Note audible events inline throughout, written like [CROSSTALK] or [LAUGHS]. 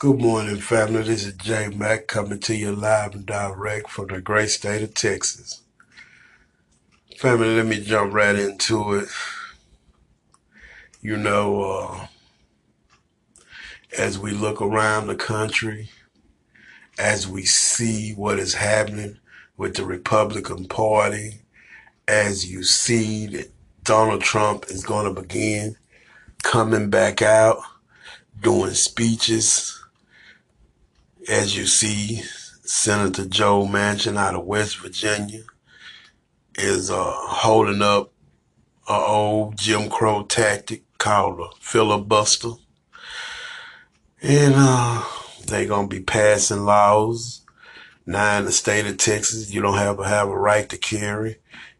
Good morning, family. This is Jay Mack coming to you live and direct from the great state of Texas. Family, let me jump right into it. You know, uh, as we look around the country, as we see what is happening with the Republican Party, as you see that Donald Trump is going to begin coming back out, doing speeches, as you see Senator Joe Manchin out of West Virginia is uh, holding up an old Jim Crow tactic called a filibuster. And uh, they're going to be passing laws. Now in the state of Texas, you don't have have a right to carry.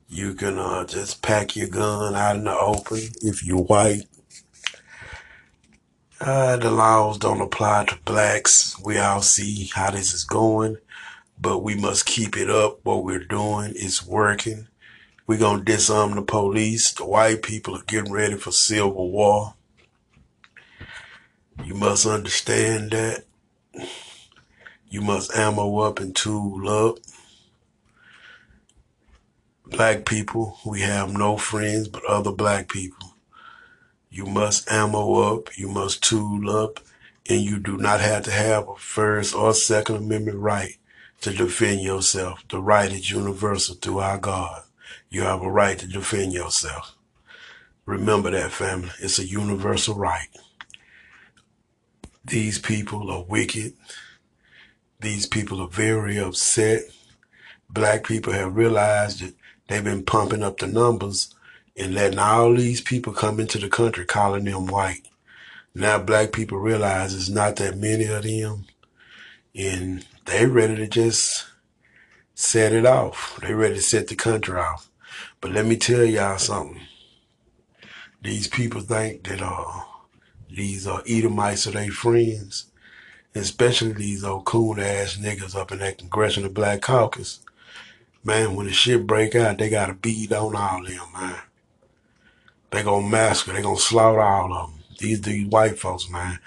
You can uh, just pack your gun out in the open if you're white. Uh, the laws don't apply to blacks. We all see how this is going, but we must keep it up. What we're doing is working. We're going to disarm the police. The white people are getting ready for civil war. You must understand that. You must ammo up and tool up. Black people, we have no friends but other black people. You must ammo up, you must tool up, and you do not have to have a First or Second Amendment right to defend yourself. The right is universal through our God. You have a right to defend yourself. Remember that, family. It's a universal right. These people are wicked. These people are very upset. Black people have realized that they've been pumping up the numbers and letting all these people come into the country calling them white. Now black people realize it's not that many of them and they ready to just set it off. They ready to set the country off. But let me tell y'all something. These people think that uh these uh Edomites are their friends. Especially these old coon ass niggas up in that Congressional Black Caucus. Man, when the shit break out, they got a beat on all them, man. They gonna massacre, they gonna slaughter all of them. These these white folks, man.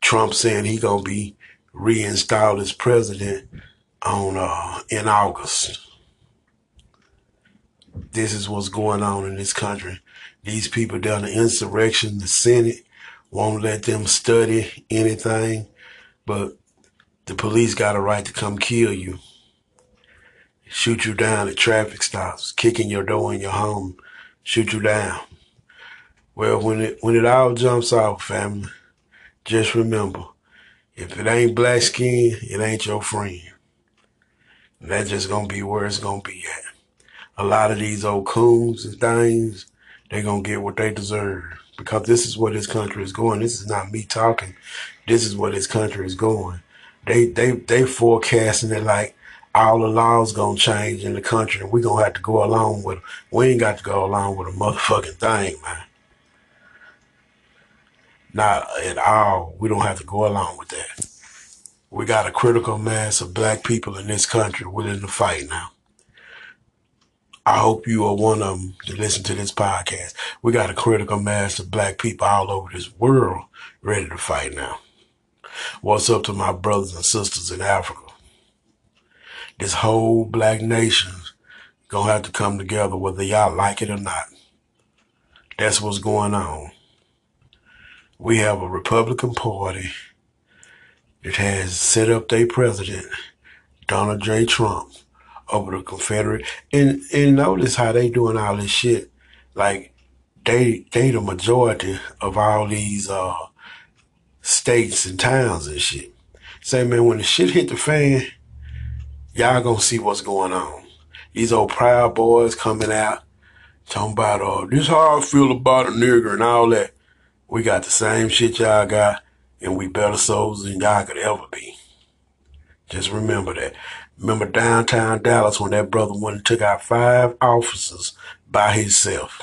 Trump saying he gonna be reinstalled as president on uh in August. This is what's going on in this country. These people down the insurrection, the Senate won't let them study anything, but the police got a right to come kill you, shoot you down at traffic stops, kicking your door in your home, shoot you down. Well, when it when it all jumps off, family, just remember, if it ain't black skin, it ain't your friend. And that's just gonna be where it's gonna be at. A lot of these old coons and things, they gonna get what they deserve. Because this is where this country is going. This is not me talking. This is where this country is going. They they they forecasting it like all the laws gonna change in the country and we gonna have to go along with 'em. We ain't got to go along with a motherfucking thing, man. Not at all. We don't have to go along with that. We got a critical mass of black people in this country willing to fight now. I hope you are one of them to listen to this podcast. We got a critical mass of black people all over this world ready to fight now. What's up to my brothers and sisters in Africa? This whole black nation gonna have to come together whether y'all like it or not. That's what's going on. We have a Republican Party that has set up their president, Donald J. Trump, over the Confederate. And and notice how they doing all this shit. Like they they the majority of all these uh states and towns and shit. Say man, when the shit hit the fan, y'all gonna see what's going on. These old proud boys coming out talking about uh this how I feel about a nigger and all that. We got the same shit y'all got, and we better souls than y'all could ever be. Just remember that. Remember downtown Dallas when that brother went and took out five officers by himself.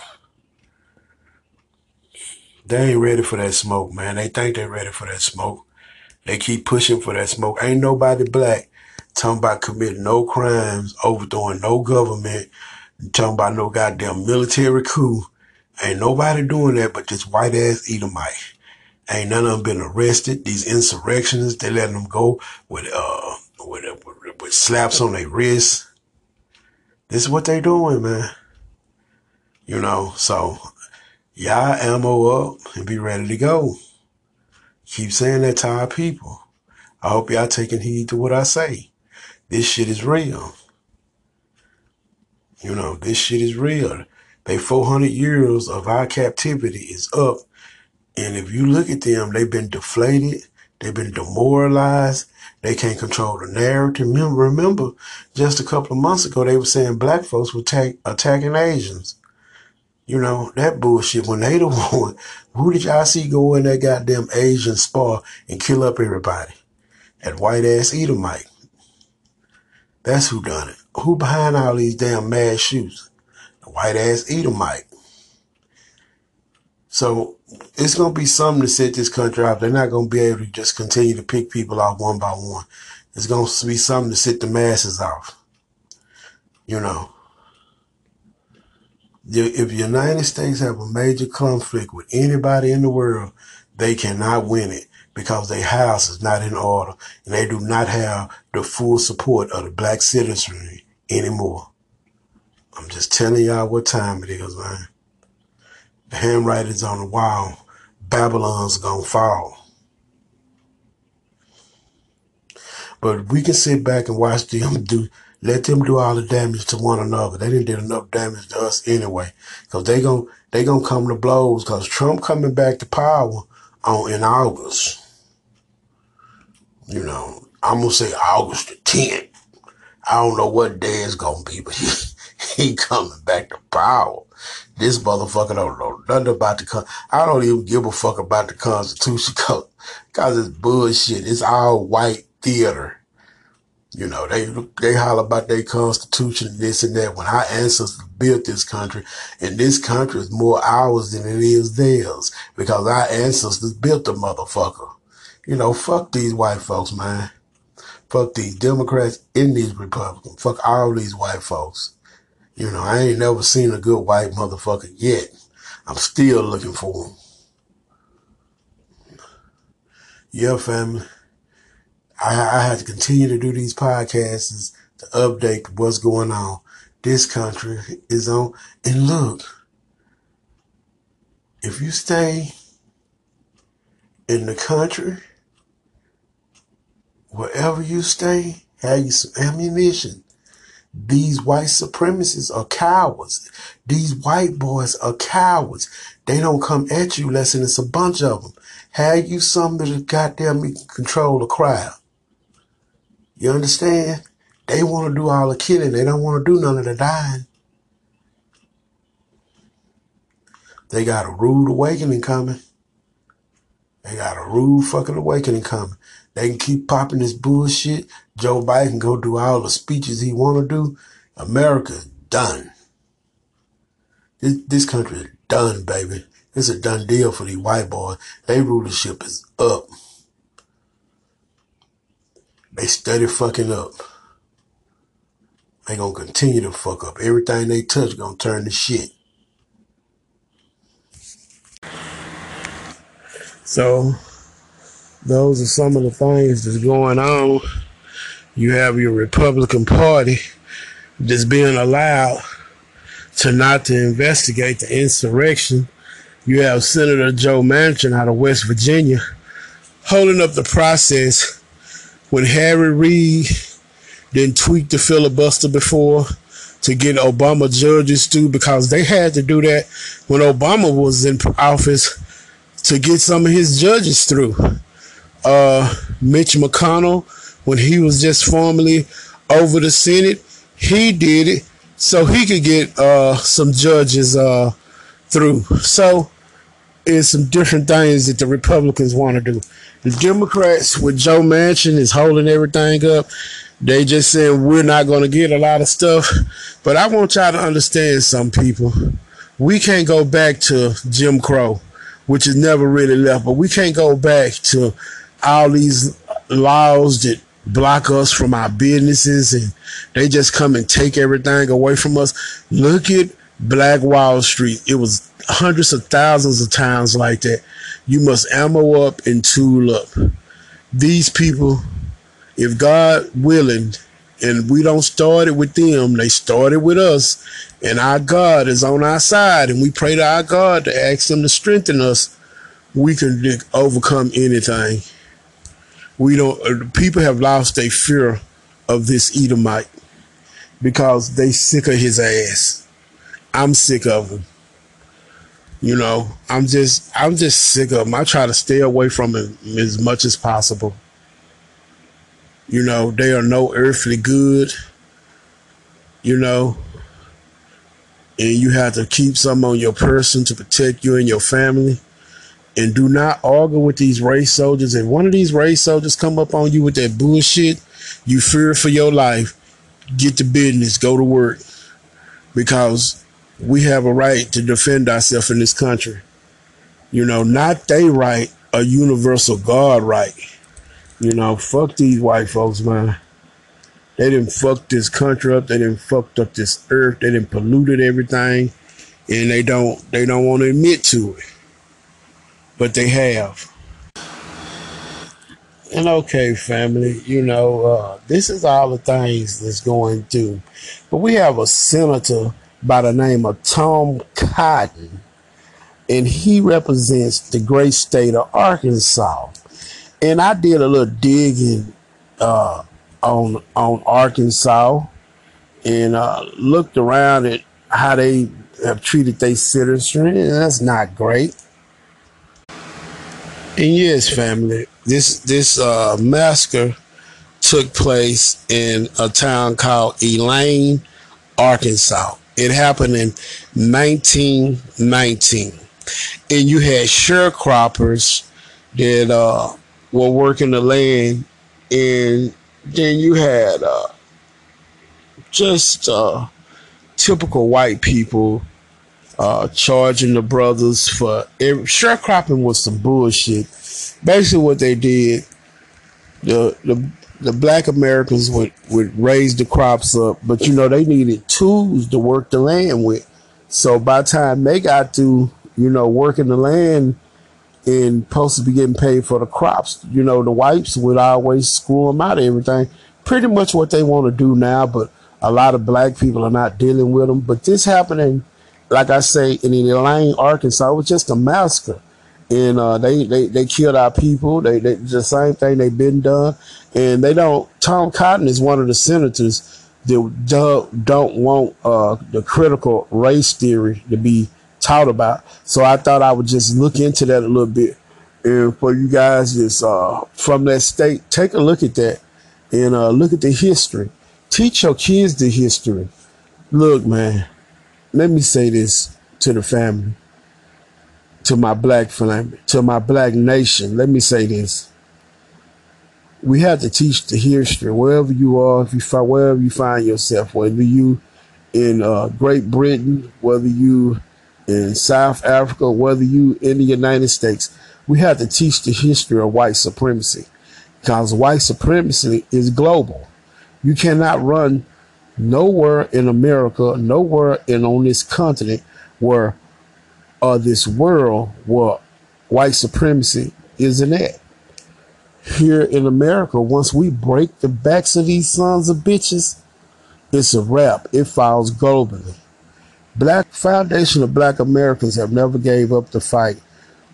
They ain't ready for that smoke, man. They think they're ready for that smoke. They keep pushing for that smoke. Ain't nobody black talking about committing no crimes, overthrowing no government, talking about no goddamn military coup. Ain't nobody doing that but this white ass Edomite. Ain't none of them been arrested. These insurrectionists, they letting them go with uh with, with, with slaps on their wrists. This is what they doing, man. You know, so y'all ammo up and be ready to go. Keep saying that to our people. I hope y'all taking heed to what I say. This shit is real. You know, this shit is real. They 400 years of our captivity is up. And if you look at them, they've been deflated. They've been demoralized. They can't control the narrative. Remember, remember, just a couple of months ago, they were saying black folks were ta- attacking Asians. You know, that bullshit. When they the [LAUGHS] one, who did y'all see go in that goddamn Asian spa and kill up everybody? That white ass Edomite. That's who done it. Who behind all these damn mad shoes? White ass Edomite. So it's gonna be something to set this country off. They're not gonna be able to just continue to pick people off one by one. It's gonna be something to set the masses off. You know. If the United States have a major conflict with anybody in the world, they cannot win it because their house is not in order and they do not have the full support of the black citizenry anymore. I'm just telling y'all what time it is, man. The handwriting's on the wall. Babylon's gonna fall. But we can sit back and watch them do, let them do all the damage to one another. They didn't did enough damage to us anyway. Cause they gon' they gonna come to blows cause Trump coming back to power on in August. You know, I'm gonna say August the 10th. I don't know what day it's gonna be, but [LAUGHS] he, coming back to power. This motherfucker don't know nothing about the con. I don't even give a fuck about the Constitution [LAUGHS] cause, cause it's bullshit. It's all white theater. You know, they they holler about their constitution, and this and that. When our ancestors built this country, and this country is more ours than it is theirs, because our ancestors built the motherfucker. You know, fuck these white folks, man. Fuck these Democrats and these Republicans. Fuck all these white folks. You know, I ain't never seen a good white motherfucker yet. I'm still looking for them. Yeah, family. I, I have to continue to do these podcasts to update what's going on. This country is on. And look, if you stay in the country, wherever you stay, have you some ammunition. These white supremacists are cowards. These white boys are cowards. They don't come at you unless it's a bunch of them. Have you some that goddamn control the crowd. You understand? They want to do all the killing. They don't want to do none of the dying. They got a rude awakening coming. They got a rude fucking awakening coming. They can keep popping this bullshit. Joe Biden go do all the speeches he want to do. America's done. This, this country is done, baby. It's a done deal for these white boys. Their rulership is up. They steady fucking up. They gonna continue to fuck up. Everything they touch gonna turn to shit. So those are some of the things that's going on. You have your Republican Party just being allowed to not to investigate the insurrection. You have Senator Joe Manchin out of West Virginia holding up the process when Harry Reid didn't tweak the filibuster before to get Obama judges through because they had to do that when Obama was in office to get some of his judges through. Uh, Mitch McConnell, when he was just formally over the Senate, he did it so he could get uh, some judges uh, through. So it's some different things that the Republicans want to do. The Democrats with Joe Manchin is holding everything up. They just saying we're not going to get a lot of stuff. But I want y'all to understand some people. We can't go back to Jim Crow, which is never really left, but we can't go back to all these laws that block us from our businesses and they just come and take everything away from us. Look at Black Wall Street. It was hundreds of thousands of times like that. You must ammo up and tool up. These people, if God willing, and we don't start it with them, they started with us, and our God is on our side, and we pray to our God to ask Him to strengthen us. We can overcome anything. We don't. Uh, people have lost their fear of this Edomite because they sick of his ass. I'm sick of him. You know, I'm just I'm just sick of him. I try to stay away from him as much as possible. You know, they are no earthly good. You know, and you have to keep some on your person to protect you and your family. And do not argue with these race soldiers. If one of these race soldiers come up on you with that bullshit, you fear for your life. Get to business. Go to work. Because we have a right to defend ourselves in this country. You know, not they right, a universal God right. You know, fuck these white folks, man. They didn't fuck this country up. They didn't fucked up this earth. They didn't polluted everything, and they don't they don't want to admit to it, but they have. And okay, family, you know, uh, this is all the things that's going through. But we have a senator by the name of Tom Cotton, and he represents the great state of Arkansas. And I did a little digging uh, on on Arkansas and uh, looked around at how they have treated their citizens, and that's not great. And yes, family, this this uh, massacre took place in a town called Elaine, Arkansas. It happened in 1919. And you had sharecroppers that uh, were working the land. And then you had uh, just uh, typical white people uh, charging the brothers for every, sharecropping was some bullshit. Basically, what they did, the the the black Americans would, would raise the crops up, but you know, they needed tools to work the land with. So by the time they got to, you know, working the land and supposed to be getting paid for the crops, you know, the whites would always screw them out of everything. Pretty much what they want to do now, but a lot of black people are not dealing with them. But this happening, like I say, in Elaine, Arkansas, it was just a massacre and uh, they, they they killed our people. They, they the same thing they've been done, and they don't. Tom Cotton is one of the senators that don't, don't want uh, the critical race theory to be taught about. So I thought I would just look into that a little bit, and for you guys just uh, from that state, take a look at that and uh, look at the history. Teach your kids the history. Look, man, let me say this to the family to my black family, to my black nation, let me say this. We have to teach the history wherever you are, if you find wherever you find yourself, whether you in uh, Great Britain, whether you in South Africa, whether you in the United States, we have to teach the history of white supremacy because white supremacy is global. You cannot run nowhere in America, nowhere in on this continent where of this world where white supremacy isn't at. Here in America, once we break the backs of these sons of bitches, it's a wrap. It files globally. Black Foundation of Black Americans have never gave up the fight.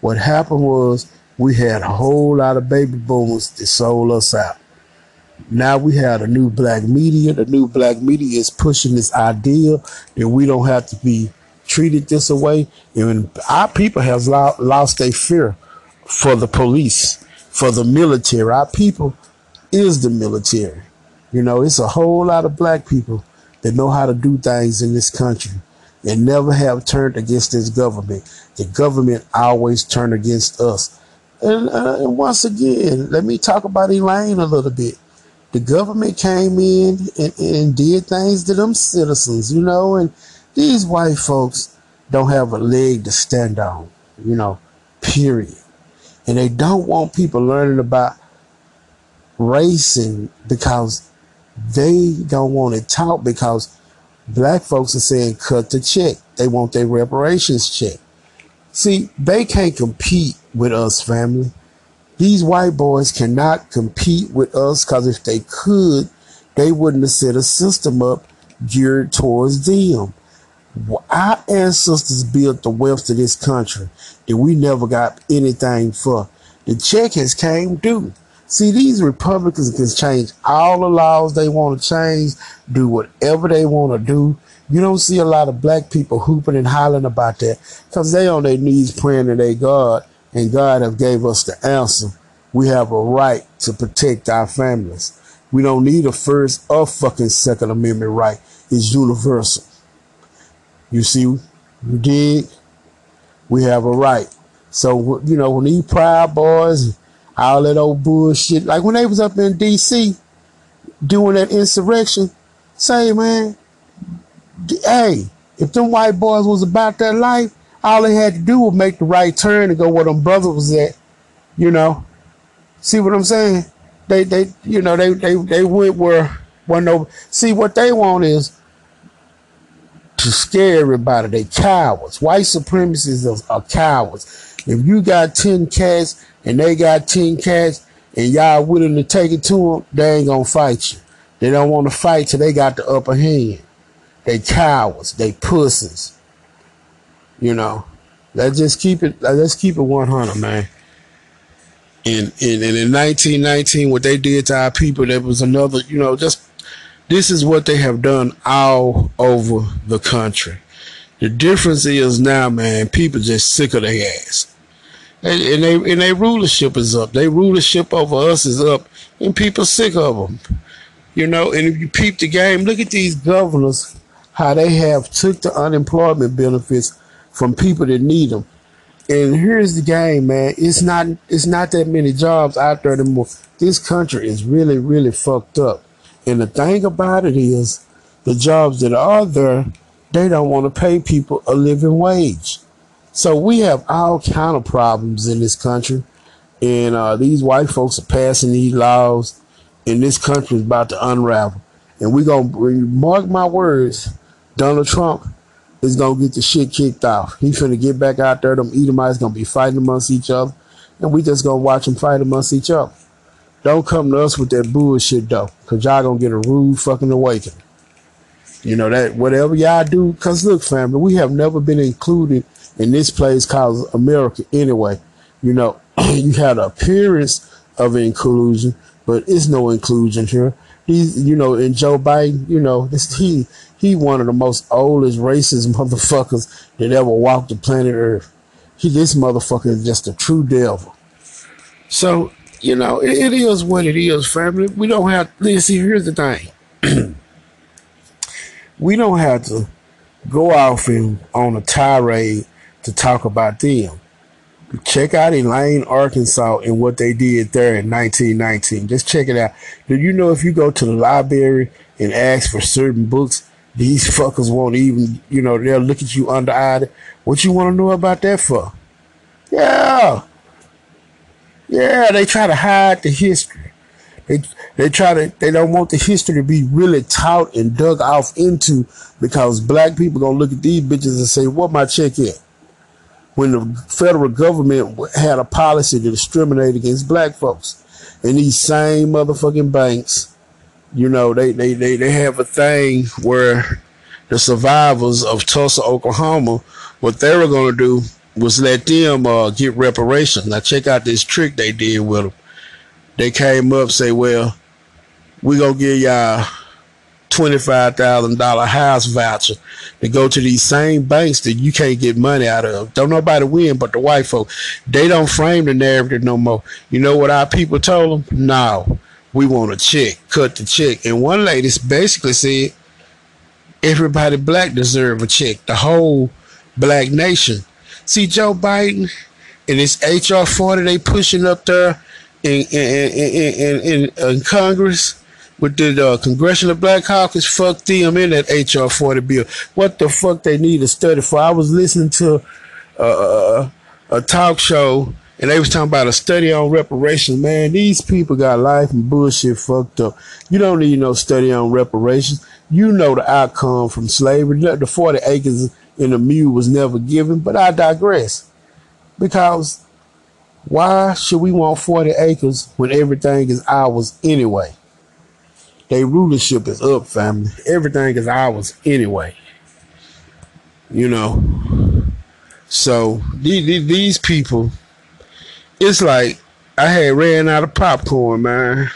What happened was we had a whole lot of baby boomers that sold us out. Now we have a new black media. The new black media is pushing this idea that we don't have to be treated this way. And our people have lost their fear for the police, for the military. Our people is the military. You know, it's a whole lot of black people that know how to do things in this country and never have turned against this government. The government always turned against us. And, uh, and once again, let me talk about Elaine a little bit. The government came in and, and did things to them citizens, you know, and these white folks don't have a leg to stand on, you know, period. And they don't want people learning about racing because they don't want it taught because black folks are saying cut the check. They want their reparations check. See, they can't compete with us, family. These white boys cannot compete with us because if they could, they wouldn't have set a system up geared towards them. Our ancestors built the wealth of this country that we never got anything for. The check has came due. See, these Republicans can change all the laws they want to change, do whatever they want to do. You don't see a lot of black people hooping and hollering about that because they on their knees praying to their God, and God have gave us the answer. We have a right to protect our families. We don't need a first or fucking second amendment right. It's universal. You see, you dig? We have a right. So, you know, when these Proud Boys, all that old bullshit, like when they was up in D.C. doing that insurrection, say, man, hey, if them white boys was about that life, all they had to do was make the right turn and go where them brothers was at. You know, see what I'm saying? They, they, you know, they, they, they went where, where no. See what they want is to scare everybody. They cowards. White supremacists are, are cowards. If you got 10 cats and they got 10 cats and y'all willing to take it to them, they ain't gonna fight you. They don't want to fight till they got the upper hand. They cowards. They pussies. You know. Let's just keep it. Let's keep it 100, man. And, and, and in 1919, what they did to our people, there was another. You know, just this is what they have done all over the country. The difference is now, man, people just sick of their ass. And, and they and their rulership is up. Their rulership over us is up, and people sick of them. You know, and if you peep the game, look at these governors, how they have took the unemployment benefits from people that need them. And here's the game, man. It's not it's not that many jobs out there anymore. This country is really, really fucked up. And the thing about it is, the jobs that are there, they don't want to pay people a living wage. So we have all kind of problems in this country, and uh, these white folks are passing these laws, and this country is about to unravel. And we're gonna bring mark my words, Donald Trump is gonna get the shit kicked off. He finna get back out there. Them Edomites gonna be fighting amongst each other, and we just gonna watch them fight amongst each other. Don't come to us with that bullshit though, cause y'all gonna get a rude fucking awakening. You know that whatever y'all do, cause look, family, we have never been included in this place called America anyway. You know, [CLEARS THROAT] you had an appearance of inclusion, but it's no inclusion here. He's, you know, and Joe Biden, you know, this he he one of the most oldest racist [LAUGHS] motherfuckers that ever walked the planet Earth. He this motherfucker is just a true devil. So you know, it, it is what it is, family. We don't have. see, here's the thing. [CLEARS THROAT] we don't have to go off and on a tirade to talk about them. Check out Elaine, Arkansas, and what they did there in 1919. Just check it out. Do you know if you go to the library and ask for certain books, these fuckers won't even, you know, they'll look at you under eyed. What you want to know about that for? Yeah. Yeah, they try to hide the history. They they try to they don't want the history to be really taught and dug off into because black people gonna look at these bitches and say, "What my check in? When the federal government had a policy to discriminate against black folks, and these same motherfucking banks, you know, they they they, they have a thing where the survivors of Tulsa, Oklahoma, what they were gonna do was let them uh, get reparations. Now check out this trick they did with them. They came up say, "Well, we gonna give y'all twenty-five thousand dollar house voucher to go to these same banks that you can't get money out of. Don't nobody win but the white folk. They don't frame the narrative no more. You know what our people told them? No, we want a check. Cut the check. And one lady basically said, everybody black deserve a check. The whole black nation See Joe Biden and his HR 40 they pushing up there in in in, in, in Congress with the uh, Congressional Black Caucus. Fuck them in that HR 40 bill. What the fuck they need a study for? I was listening to uh, a talk show and they was talking about a study on reparations. Man, these people got life and bullshit fucked up. You don't need no study on reparations. You know the outcome from slavery. The 40 acres and the mule was never given, but I digress. Because why should we want 40 acres when everything is ours anyway? Their rulership is up, family. Everything is ours anyway. You know. So these, these people, it's like I had ran out of popcorn, man.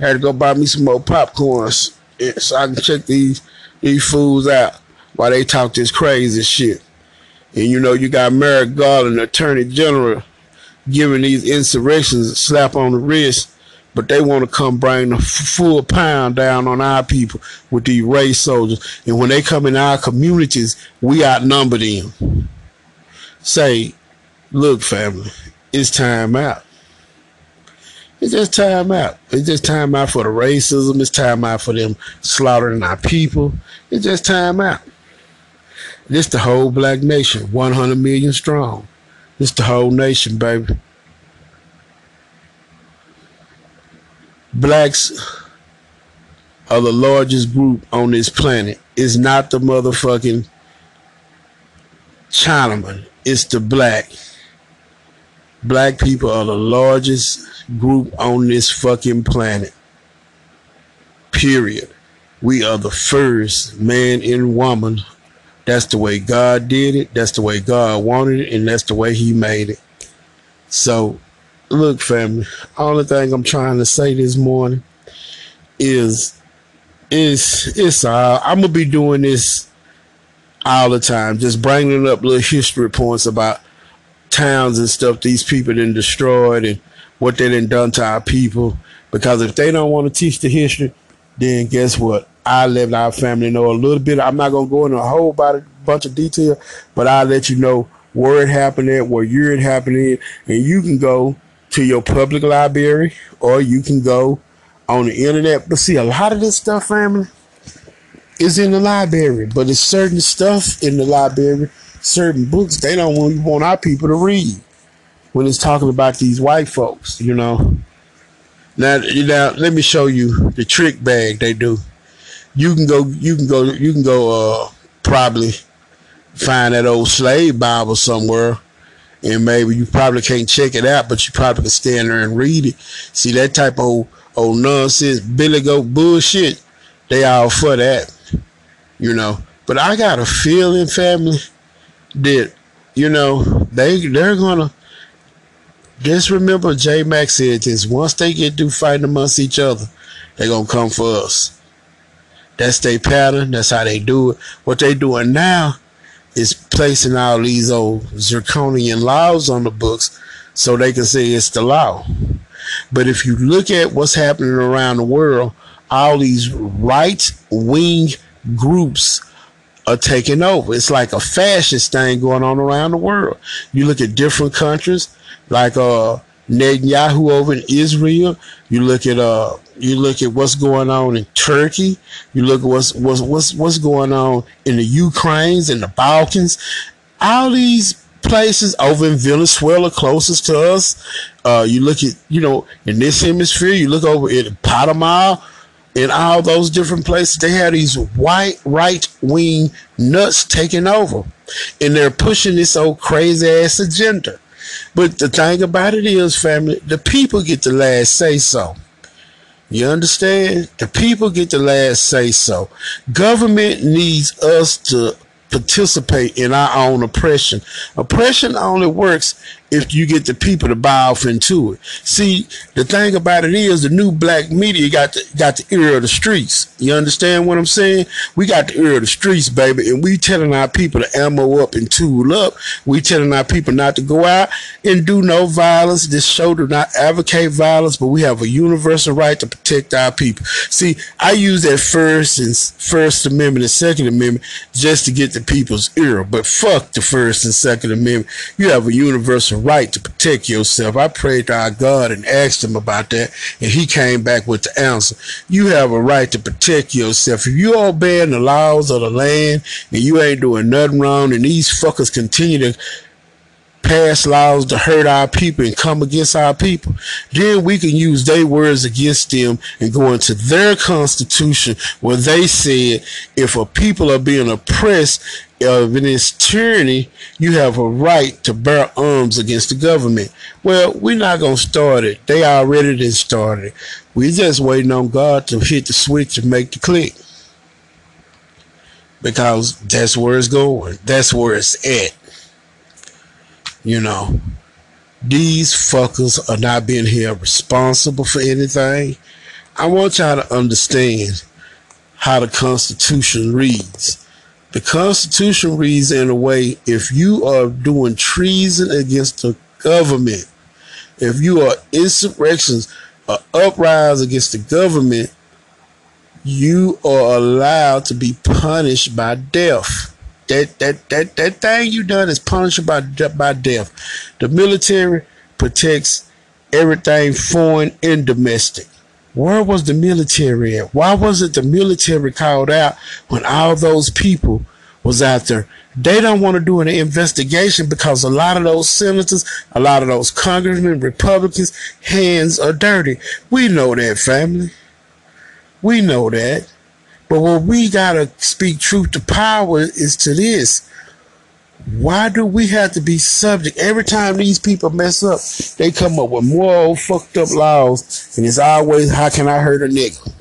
I had to go buy me some more popcorns eh, so I can check these these fools out while they talk this crazy shit. And you know, you got Merrick Garland, Attorney General, giving these insurrections a slap on the wrist but they want to come bring the full pound down on our people with these race soldiers. And when they come in our communities, we outnumber them. Say, look, family, it's time out. It's just time out. It's just time out for the racism. It's time out for them slaughtering our people. It's just time out. This the whole black nation, 100 million strong. This the whole nation, baby. blacks are the largest group on this planet. It's not the motherfucking Chinaman. It's the black. Black people are the largest group on this fucking planet. Period. We are the first man and woman. That's the way God did it. That's the way God wanted it. And that's the way He made it. So look, family. Only thing I'm trying to say this morning is, is it's uh, I'm gonna be doing this all the time, just bringing up little history points about towns and stuff these people done destroyed and what they done done to our people. Because if they don't want to teach the history, then guess what? I let our family know a little bit. I'm not gonna go into a whole bunch of detail, but I'll let you know where it happened at, where year it happened and you can go to your public library or you can go on the internet. But see, a lot of this stuff, family, is in the library. But it's certain stuff in the library, certain books they don't want, want our people to read when it's talking about these white folks, you know. Now, now let me show you the trick bag they do. You can go, you can go, you can go, uh, probably find that old slave Bible somewhere and maybe you probably can't check it out, but you probably can stand there and read it. See that type of old, old nonsense, Billy Goat bullshit. They all for that, you know. But I got a feeling, family, that you know they they're gonna just remember J Mac said this. Once they get through fighting amongst each other, they're gonna come for us. That's their pattern. That's how they do it. What they doing now is placing all these old zirconian laws on the books so they can say it's the law. But if you look at what's happening around the world, all these right wing groups are taking over. It's like a fascist thing going on around the world. You look at different countries like uh Netanyahu over in Israel. You look at uh you look at what's going on in Turkey. You look at what's what's what's what's going on in the Ukraines and the Balkans. All these places over in Venezuela, closest to us. Uh, you look at you know in this hemisphere. You look over at Panama. In all those different places, they have these white right wing nuts taking over, and they're pushing this old crazy ass agenda. But the thing about it is, family, the people get the last say so. You understand? The people get the last say so. Government needs us to participate in our own oppression. Oppression only works if you get the people to buy off into it. See, the thing about it is the new black media got the got the ear of the streets. You understand what I'm saying? We got the ear of the streets, baby, and we telling our people to ammo up and tool up. We telling our people not to go out and do no violence. This show do not advocate violence, but we have a universal right to protect our people. See, I use that first and first amendment and second amendment just to get the people's ear, but fuck the first and second amendment. You have a universal right to protect yourself. I prayed to our God and asked him about that, and he came back with the answer. You have a right to protect yourself. If you obeying the laws of the land and you ain't doing nothing wrong, and these fuckers continue to pass laws to hurt our people and come against our people, then we can use their words against them and go into their constitution where they said if a people are being oppressed of this tyranny, you have a right to bear arms against the government. Well, we're not gonna start it. They already did start it. We're just waiting on God to hit the switch and make the click. Because that's where it's going. That's where it's at. You know. These fuckers are not being held responsible for anything. I want y'all to understand how the Constitution reads. The Constitution reads in a way if you are doing treason against the government, if you are insurrections, or uprise against the government, you are allowed to be punished by death. That that that that thing you done is punished by by death. The military protects everything foreign and domestic. Where was the military at? Why wasn't the military called out when all those people was out there? They don't want to do an investigation because a lot of those senators, a lot of those congressmen, Republicans, hands are dirty. We know that, family. We know that. But what we gotta speak truth to power is to this. Why do we have to be subject? Every time these people mess up, they come up with more old fucked up laws, and it's always how can I hurt a nigga?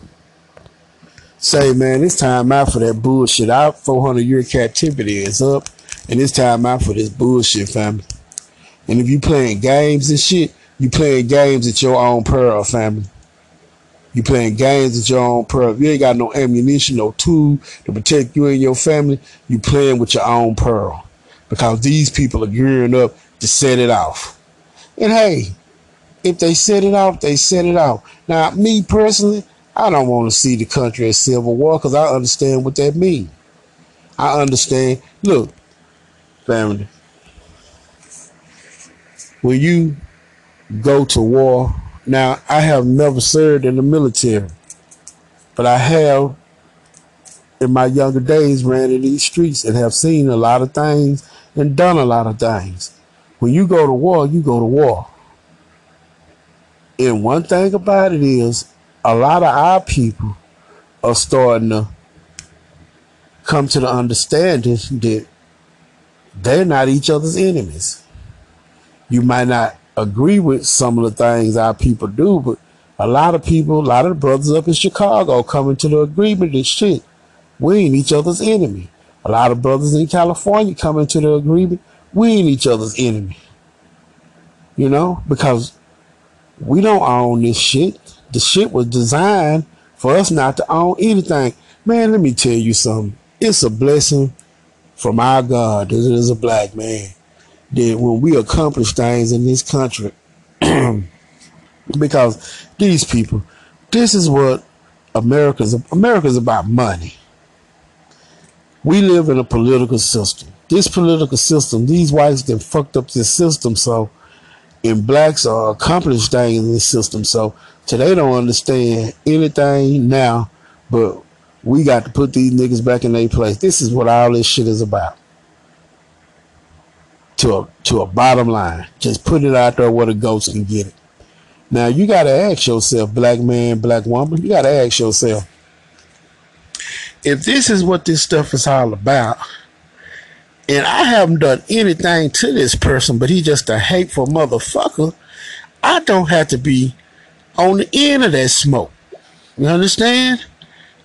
Say, man, it's time out for that bullshit. Our 400 year captivity is up, and it's time out for this bullshit, family. And if you playing games and shit, you playing games at your own peril, family. You playing games at your own peril. You ain't got no ammunition, no tool to protect you and your family. You playing with your own peril because these people are gearing up to set it off. And hey, if they set it off, they set it off. Now, me personally, I don't want to see the country as civil war because I understand what that means. I understand. Look, family, when you go to war now, I have never served in the military, but I have in my younger days ran in these streets and have seen a lot of things and done a lot of things. When you go to war, you go to war. And one thing about it is a lot of our people are starting to come to the understanding that they're not each other's enemies. You might not agree with some of the things our people do, but a lot of people, a lot of the brothers up in Chicago coming to the agreement that shit, we ain't each other's enemy. A lot of brothers in California coming to the agreement, we ain't each other's enemy. You know, because we don't own this shit. The shit was designed for us not to own anything. Man, let me tell you something. It's a blessing from our God that it is a black man that when we accomplish things in this country, [CLEARS THROAT] because these people, this is what America's America's about money. We live in a political system. This political system, these whites that fucked up this system so and blacks are accomplished things in this system. So today don't understand anything now, but we got to put these niggas back in their place. This is what all this shit is about to a to a bottom line. Just put it out there where the ghost can get it. Now you gotta ask yourself, black man, black woman, you gotta ask yourself, if this is what this stuff is all about, and I haven't done anything to this person, but he's just a hateful motherfucker, I don't have to be on the end of that smoke. You understand?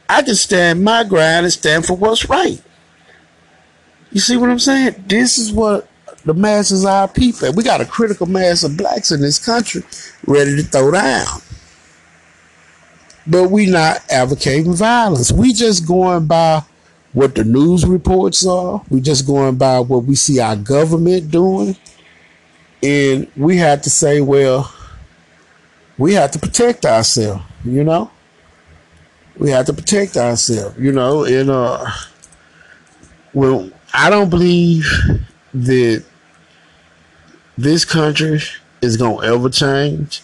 I can stand my ground and stand for what's right. You see what I'm saying? This is what the masses are people. We got a critical mass of blacks in this country ready to throw down. But we not advocating violence. We just going by what the news reports are. We just going by what we see our government doing. And we have to say, well, we have to protect ourselves, you know? We have to protect ourselves, you know, and uh well I don't believe that this country is to ever change.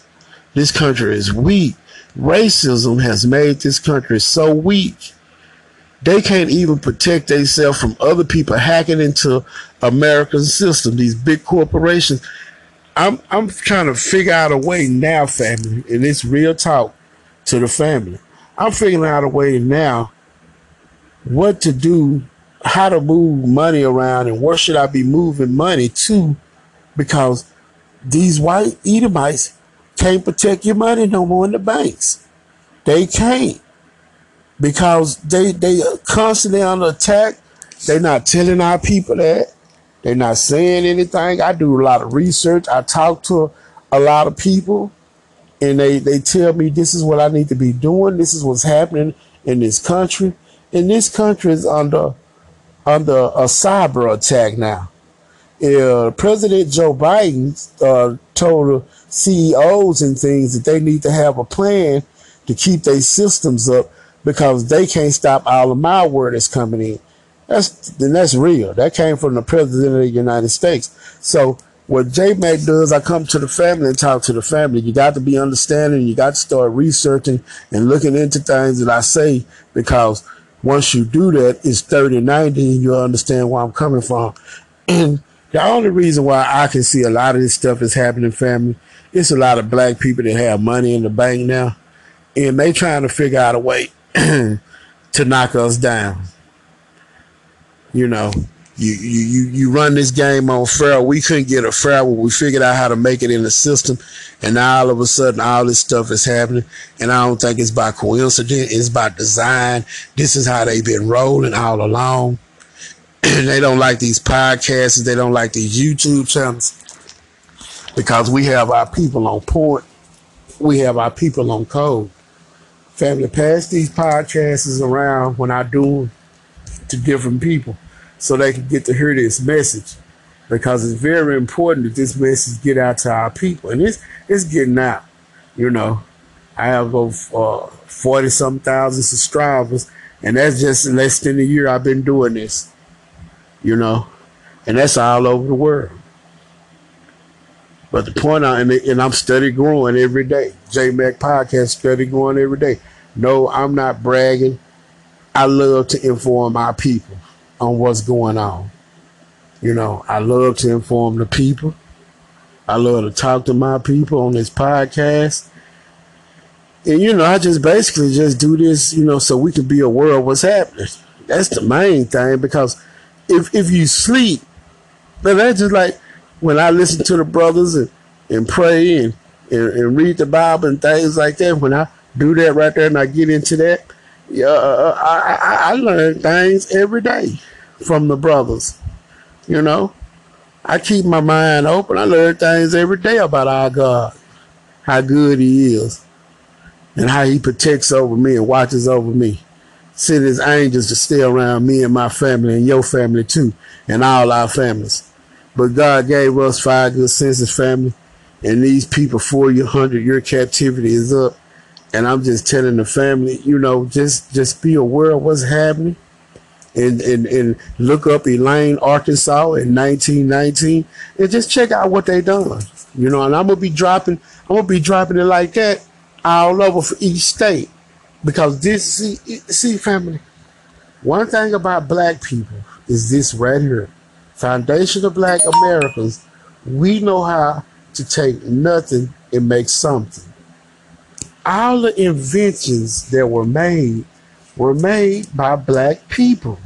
This country is weak. Racism has made this country so weak. They can't even protect themselves from other people hacking into American system, these big corporations. I'm I'm trying to figure out a way now, family, and it's real talk to the family. I'm figuring out a way now what to do how to move money around and where should I be moving money to because these white Edomites can't protect your money no more in the banks. They can't because they they are constantly under attack. They're not telling our people that. They're not saying anything. I do a lot of research. I talk to a lot of people and they, they tell me this is what I need to be doing. This is what's happening in this country. And this country is under under a cyber attack now. Uh, President Joe Biden uh, told CEOs and things that they need to have a plan to keep their systems up because they can't stop all the malware that's coming in. That's then that's real. That came from the president of the United States. So what JMac does, I come to the family and talk to the family. You got to be understanding. You got to start researching and looking into things that I say because once you do that, it's 30, 90 and you'll understand where I'm coming from. And [CLEARS THROAT] the only reason why I can see a lot of this stuff is happening, family, it's a lot of black people that have money in the bank now and they trying to figure out a way [CLEARS THROAT] to knock us down. You know, you you you run this game on fair. We couldn't get a fair when we figured out how to make it in the system, and now all of a sudden all this stuff is happening. And I don't think it's by coincidence. It's by design. This is how they've been rolling all along. [CLEARS THROAT] they don't like these podcasts. They don't like these YouTube channels because we have our people on point. We have our people on code. Family, pass these podcasts around when I do to different people so they can get to hear this message. Because it's very important that this message get out to our people. And it's it's getting out you know. I have over uh, 40 some thousand subscribers and that's just less than a year i've been doing this you know. And that's all over the world but the point I, and, and i'm steady growing every day J Mac podcast steady growing every day no i'm not bragging i love to inform my people on what's going on. You know, I love to inform the people. I love to talk to my people on this podcast. And you know, I just basically just do this, you know, so we can be aware of what's happening. That's the main thing because if if you sleep, then that's just like when I listen to the brothers and, and pray and, and, and read the Bible and things like that. When I do that right there and I get into that, yeah, uh, I, I, I learn things every day from the brothers. You know, I keep my mind open. I learn things every day about our God, how good He is, and how He protects over me and watches over me. Send His angels to stay around me and my family and your family too, and all our families. But God gave us five good senses, family, and these people, 400 hundred your captivity is up. And I'm just telling the family, you know, just just be aware of what's happening and, and, and look up Elaine, Arkansas in 1919 and just check out what they done. You know, and I'm gonna be dropping, I'm gonna be dropping it like that all over for each state because this, see, see, family. One thing about black people is this right here. Foundation of Black Americans, we know how to take nothing and make something. All the inventions that were made were made by black people.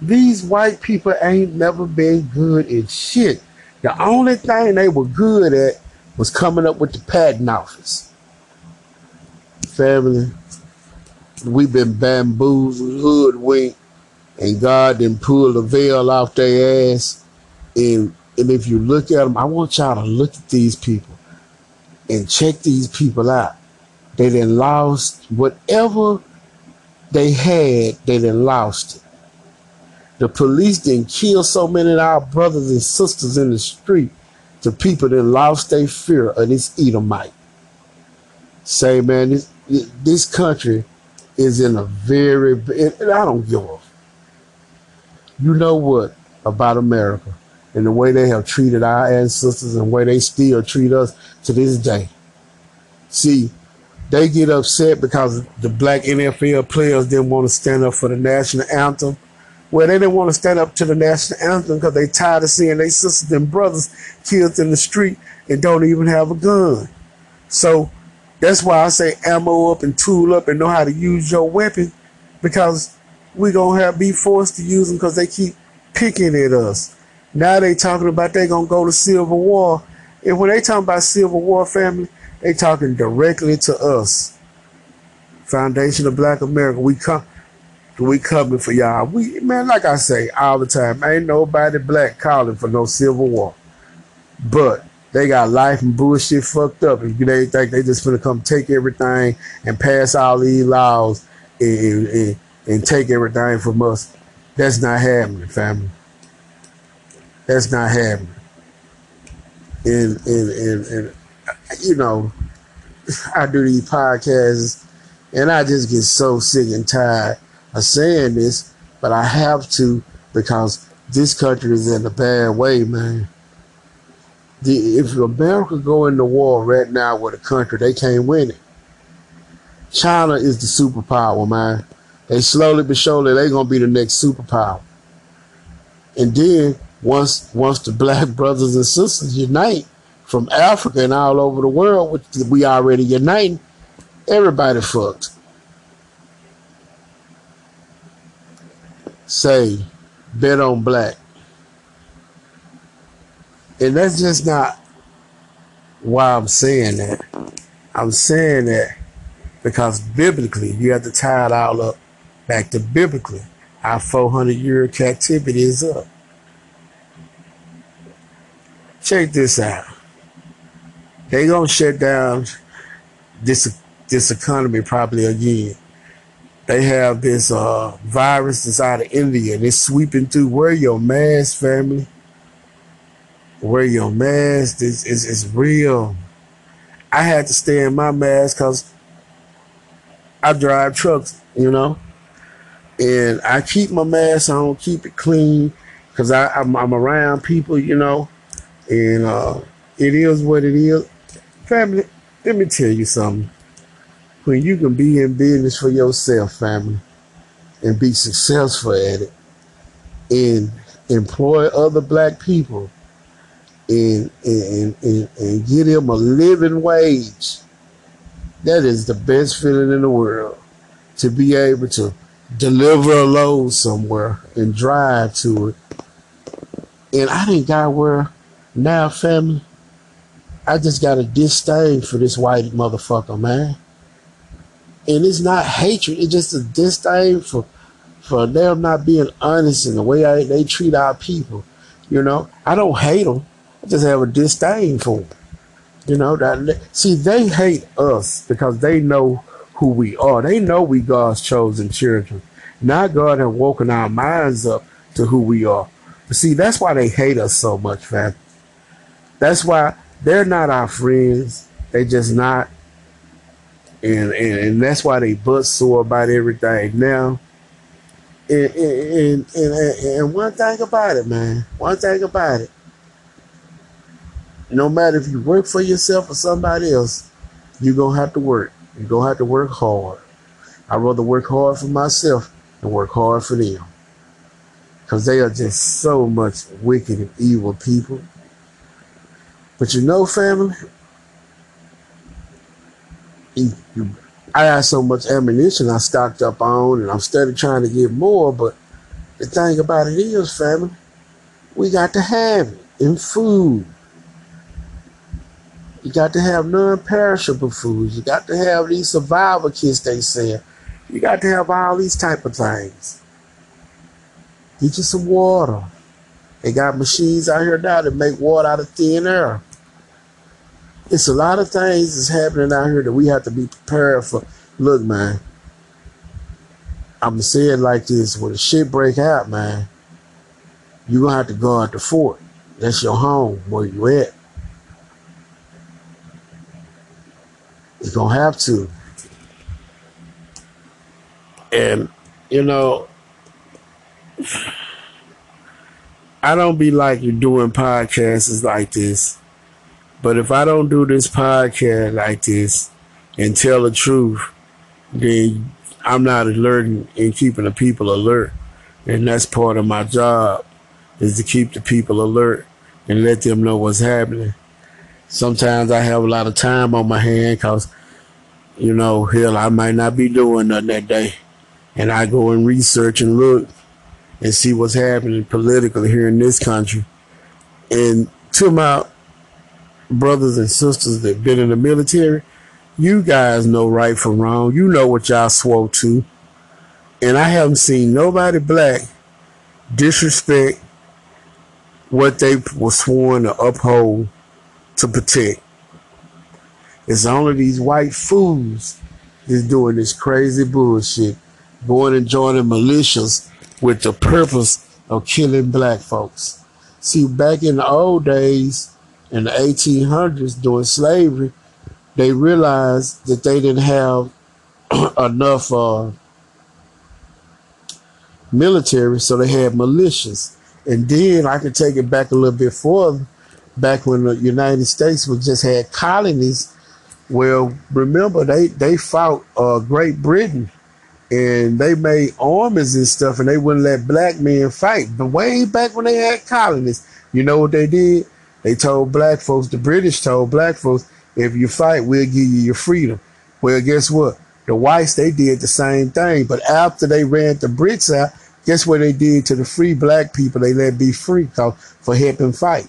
These white people ain't never been good at shit. The only thing they were good at was coming up with the patent office. Family, we've been bamboozled, hoodwinked, and God didn't pull the veil off their ass. And, and if you look at them, I want y'all to look at these people and check these people out. They then lost whatever they had, they then lost it. The police didn't kill so many of our brothers and sisters in the street. The people that lost their fear of this Edomite. Say, man, this this country is in a very, and I don't give a. You know what about America and the way they have treated our ancestors and the way they still treat us to this day. See, they get upset because the black NFL players didn't want to stand up for the national anthem. Well, they didn't want to stand up to the national anthem because they tired of seeing their sisters and brothers killed in the street and don't even have a gun. So that's why I say ammo up and tool up and know how to use your weapon because we gonna have be forced to use them because they keep picking at us. Now they talking about they gonna go to Civil War. And when they talking about Civil War family, they talking directly to us. Foundation of Black America. We come we coming for y'all. We man, like I say all the time, ain't nobody black calling for no civil war. But they got life and bullshit fucked up, and they think they just gonna come take everything and pass all these laws and, and, take everything from us. That's not happening, family. That's not happening. And and and, and you know, I do these podcasts, and I just get so sick and tired of saying this, but I have to because this country is in a bad way, man. The, if America go into war right now with a country, they can't win it. China is the superpower, man. They slowly but surely they're gonna be the next superpower. And then once once the black [LAUGHS] brothers and sisters unite from Africa and all over the world, which we already unite, everybody fucked. Say, bet on black. And that's just not why I'm saying that. I'm saying that because biblically, you have to tie it all up back to biblically. Our 400 year captivity is up. Check this out. They gonna shut down this this economy probably again. They have this uh, virus that's out of India and it's sweeping through. Wear your mask, family. Wear your mask. This is it's real. I had to stay in my mask because I drive trucks, you know, and I keep my mask on, keep it clean because I'm, I'm around people, you know, and uh, it is what it is. Family, let me tell you something. When you can be in business for yourself, family, and be successful at it, and employ other black people, and and, and, and get them a living wage, that is the best feeling in the world. To be able to deliver a load somewhere and drive to it. And I didn't got where now, family, I just got a disdain for this white motherfucker, man. And it's not hatred, it's just a disdain for for them not being honest in the way I, they treat our people. You know, I don't hate them. I just have a disdain for them. You know, that see they hate us because they know who we are. They know we God's chosen children. Now God has woken our minds up to who we are. But see, that's why they hate us so much, fam. That's why they're not our friends. They just not. And, and, and that's why they butt sore about everything now. And, and, and, and one thing about it, man, one thing about it, no matter if you work for yourself or somebody else, you're going to have to work. You're going to have to work hard. I'd rather work hard for myself and work hard for them. Because they are just so much wicked and evil people. But you know, family, I had so much ammunition I stocked up on, and I'm steady trying to get more. But the thing about it is, family, we got to have it in food. You got to have non-perishable foods. You got to have these survival kits they sell. You got to have all these type of things. Get you some water. They got machines out here now that make water out of thin air it's a lot of things that's happening out here that we have to be prepared for. Look, man, I'm gonna say it like this: when the shit break out, man, you gonna have to guard the fort. That's your home, where you at. You're gonna have to. And you know, I don't be like you doing podcasts like this but if I don't do this podcast like this and tell the truth, then I'm not alerting and keeping the people alert. And that's part of my job is to keep the people alert and let them know what's happening. Sometimes I have a lot of time on my hand because, you know, hell, I might not be doing nothing that day. and I go and research and look and see what's happening politically here in this country. And to my brothers and sisters that been in the military, you guys know right from wrong. You know what y'all swore to. And I haven't seen nobody black disrespect what they were sworn to uphold to protect. It's only these white fools that's doing this crazy bullshit, going and joining militias with the purpose of killing black folks. See, back in the old days, in the 1800s, during slavery, they realized that they didn't have [CLEARS THROAT] enough uh, military, so they had militias. And then I could take it back a little bit further, back when the United States was just had colonies. Well, remember they they fought uh, Great Britain, and they made armies and stuff, and they wouldn't let black men fight. But way back when they had colonies, you know what they did? They told black folks, the British told black folks, if you fight, we'll give you your freedom. Well, guess what? The whites, they did the same thing. But after they ran the Brits out, guess what they did to the free black people? They let be free for helping fight.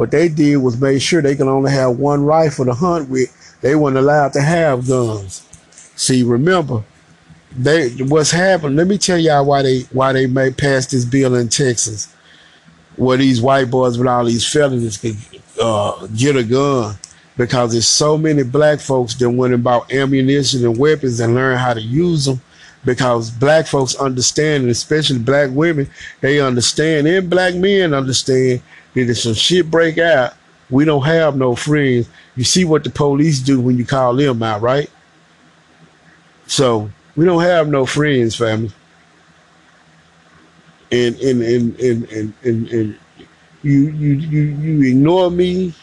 What they did was make sure they can only have one rifle to hunt with. They weren't allowed to have guns. See, remember, they what's happened. Let me tell y'all why they why they made pass this bill in Texas, where these white boys with all these felonies could uh, get a gun because there's so many black folks that went about ammunition and weapons and learned how to use them because black folks understand, and especially black women, they understand, and black men understand that if some shit break out, we don't have no friends. You see what the police do when you call them out, right? So we don't have no friends, family. And and and and and, and, and you you you you ignore me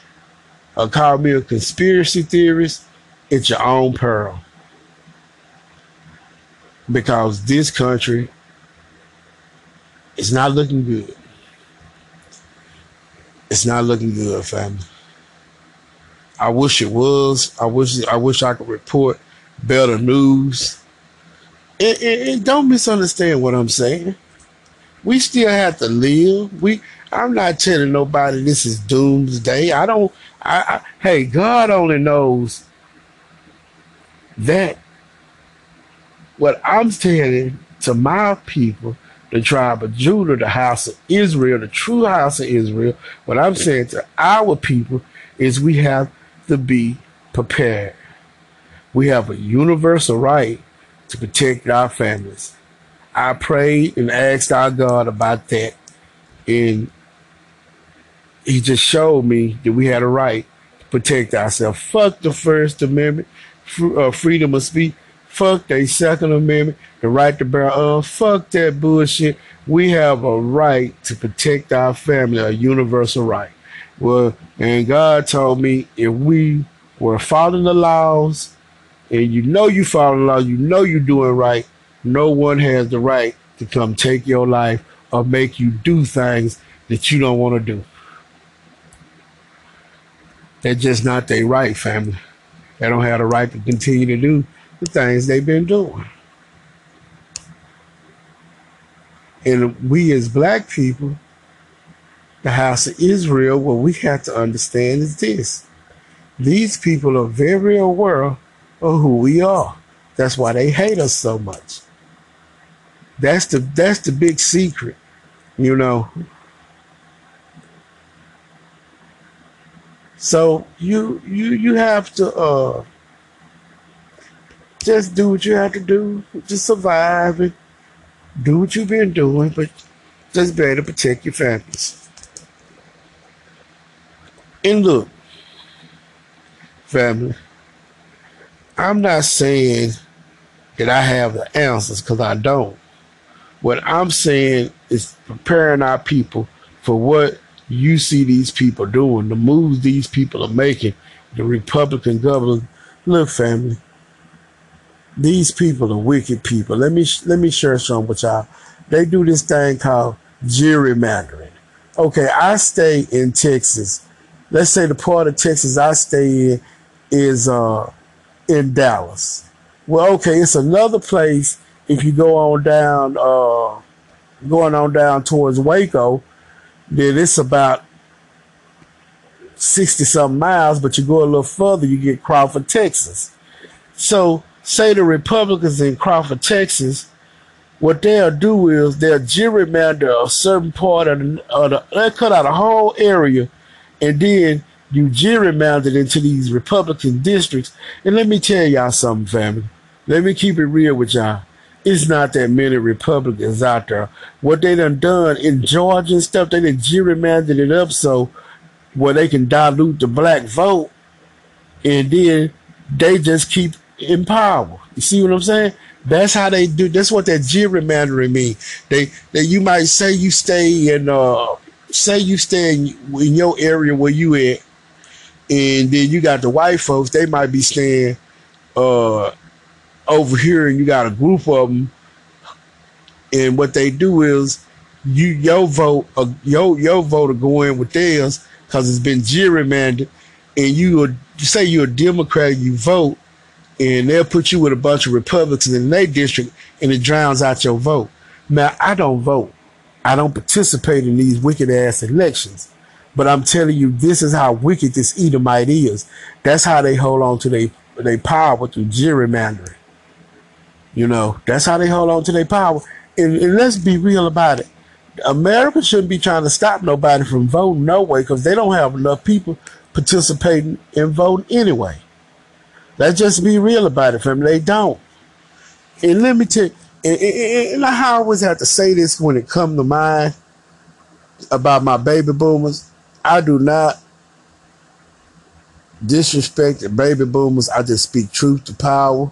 or call me a conspiracy theorist, it's your own peril. Because this country is not looking good. It's not looking good, family. I wish it was. I wish I wish I could report better news. And, and, and don't misunderstand what I'm saying. We still have to live. We I'm not telling nobody this is doomsday. I don't I, I, hey, God only knows that what I'm saying to my people, the tribe of Judah, the house of Israel, the true house of Israel, what I'm saying to our people is we have to be prepared. We have a universal right to protect our families. I prayed and asked our God about that, and he just showed me that we had a right to protect ourselves. Fuck the First Amendment, uh, freedom of speech. Fuck the Second Amendment, the right to bear arms. Fuck that bullshit. We have a right to protect our family, a universal right. Well, and God told me if we were following the laws, and you know you following the law, you know you're doing right, no one has the right to come take your life or make you do things that you don't want to do. That's just not their right, family. They don't have the right to continue to do the things they've been doing. And we as black people, the house of Israel, what we have to understand is this. These people are very aware of who we are. That's why they hate us so much. That's the that's the big secret. You know, So you you you have to uh just do what you have to do, just survive and do what you've been doing, but just be able to protect your families. And look, family, I'm not saying that I have the answers because I don't. What I'm saying is preparing our people for what you see these people doing, the moves these people are making, the Republican governor. Look, family, these people are wicked people. Let me let me share some with y'all. They do this thing called gerrymandering. Okay, I stay in Texas. Let's say the part of Texas I stay in is uh in Dallas. Well, okay, it's another place if you go on down, uh, going on down towards Waco, then it's about 60 something miles, but you go a little further, you get Crawford, Texas. So, say the Republicans in Crawford, Texas, what they'll do is they'll gerrymander a certain part of the, of the they'll cut out a whole area and then you gerrymander it into these Republican districts. And let me tell y'all something, family. Let me keep it real with y'all. It's not that many Republicans out there. What they done done in Georgia and stuff, they done gerrymandered it up so where they can dilute the black vote and then they just keep in power. You see what I'm saying? That's how they do. That's what that gerrymandering mean. They, they, you might say you stay in, uh, say you stay in, in your area where you at, and then you got the white folks. They might be staying, uh, over here, and you got a group of them. And what they do is, you your vote, uh, your your vote will go in with theirs because it's been gerrymandered, and you would say you're a Democrat, you vote, and they'll put you with a bunch of Republicans in their district, and it drowns out your vote. Now, I don't vote. I don't participate in these wicked ass elections. But I'm telling you, this is how wicked this Edomite is. That's how they hold on to their they power through gerrymandering. You know, that's how they hold on to their power. And, and let's be real about it. America shouldn't be trying to stop nobody from voting no way because they don't have enough people participating in voting anyway. Let's just be real about it, family. They don't. And let me tell you, and, and, and I always have to say this when it comes to mind about my baby boomers. I do not disrespect the baby boomers. I just speak truth to power.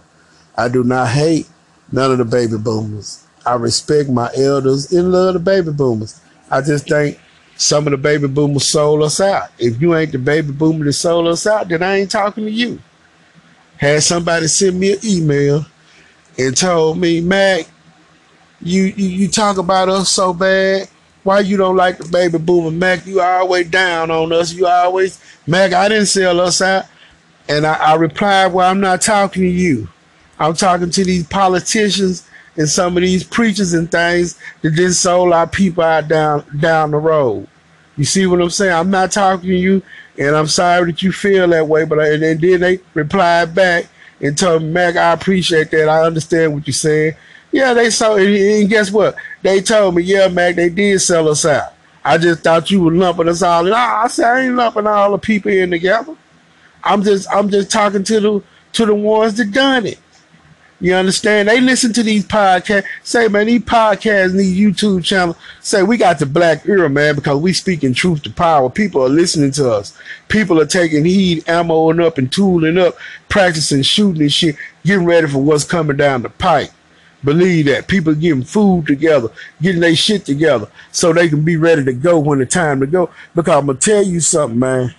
I do not hate none of the baby boomers. I respect my elders and love the baby boomers. I just think some of the baby boomers sold us out. If you ain't the baby boomer that sold us out, then I ain't talking to you. Had somebody send me an email and told me, Mac, you, you, you talk about us so bad. Why you don't like the baby boomer, Mac? You always down on us. You always, Mac, I didn't sell us out. And I, I replied, well, I'm not talking to you. I'm talking to these politicians and some of these preachers and things that then sold our people out down down the road. You see what I'm saying? I'm not talking to you, and I'm sorry that you feel that way. But I, and then they replied back and told me, Mac, I appreciate that. I understand what you're saying. Yeah, they sold, and guess what? They told me, yeah, Mac, they did sell us out. I just thought you were lumping us all in. Ah, I said I ain't lumping all the people in together. I'm just I'm just talking to the to the ones that done it. You understand? They listen to these podcasts. Say, man, these podcasts these YouTube channels say we got the black ear, man, because we speaking truth to power. People are listening to us. People are taking heed, ammoing up and tooling up, practicing shooting and shit, getting ready for what's coming down the pipe. Believe that. People getting food together, getting their shit together so they can be ready to go when the time to go. Because I'm going to tell you something, man.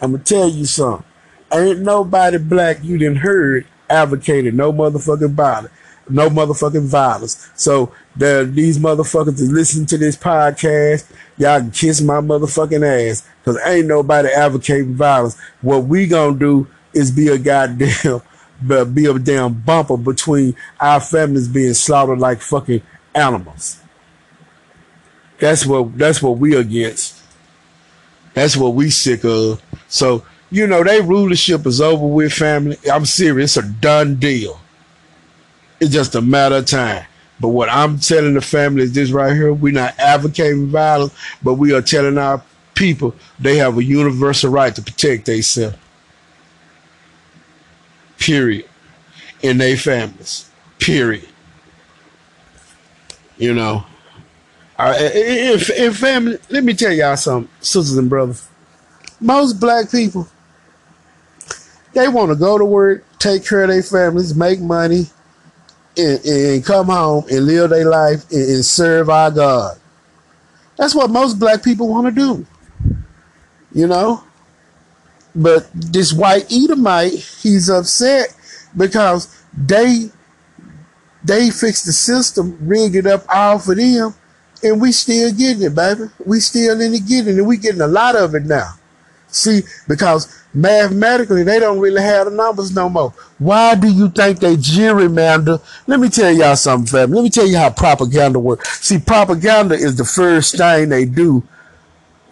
I'm going to tell you something. Ain't nobody black you didn't heard advocated no motherfucking violence, no motherfucking violence. So the, these motherfuckers that listen to this podcast, y'all can kiss my motherfucking ass because ain't nobody advocating violence. What we gonna do is be a goddamn, [LAUGHS] be a damn bumper between our families being slaughtered like fucking animals. That's what that's what we against. That's what we sick of. So you know, their rulership is over with, family. I'm serious. It's a done deal. It's just a matter of time. But what I'm telling the family is this right here. We're not advocating violence, but we are telling our people they have a universal right to protect themselves. Period. In their families. Period. You know. in, in family, let me tell y'all something, sisters and brothers. Most black people they want to go to work, take care of their families, make money, and, and come home and live their life and, and serve our God. That's what most black people want to do. You know? But this white Edomite, he's upset because they they fixed the system, rigged it up all for them, and we still getting it, baby. We still in it getting it, we getting a lot of it now. See, because mathematically they don't really have the numbers no more. Why do you think they gerrymander? Let me tell y'all something, family. Let me tell you how propaganda works. See, propaganda is the first thing they do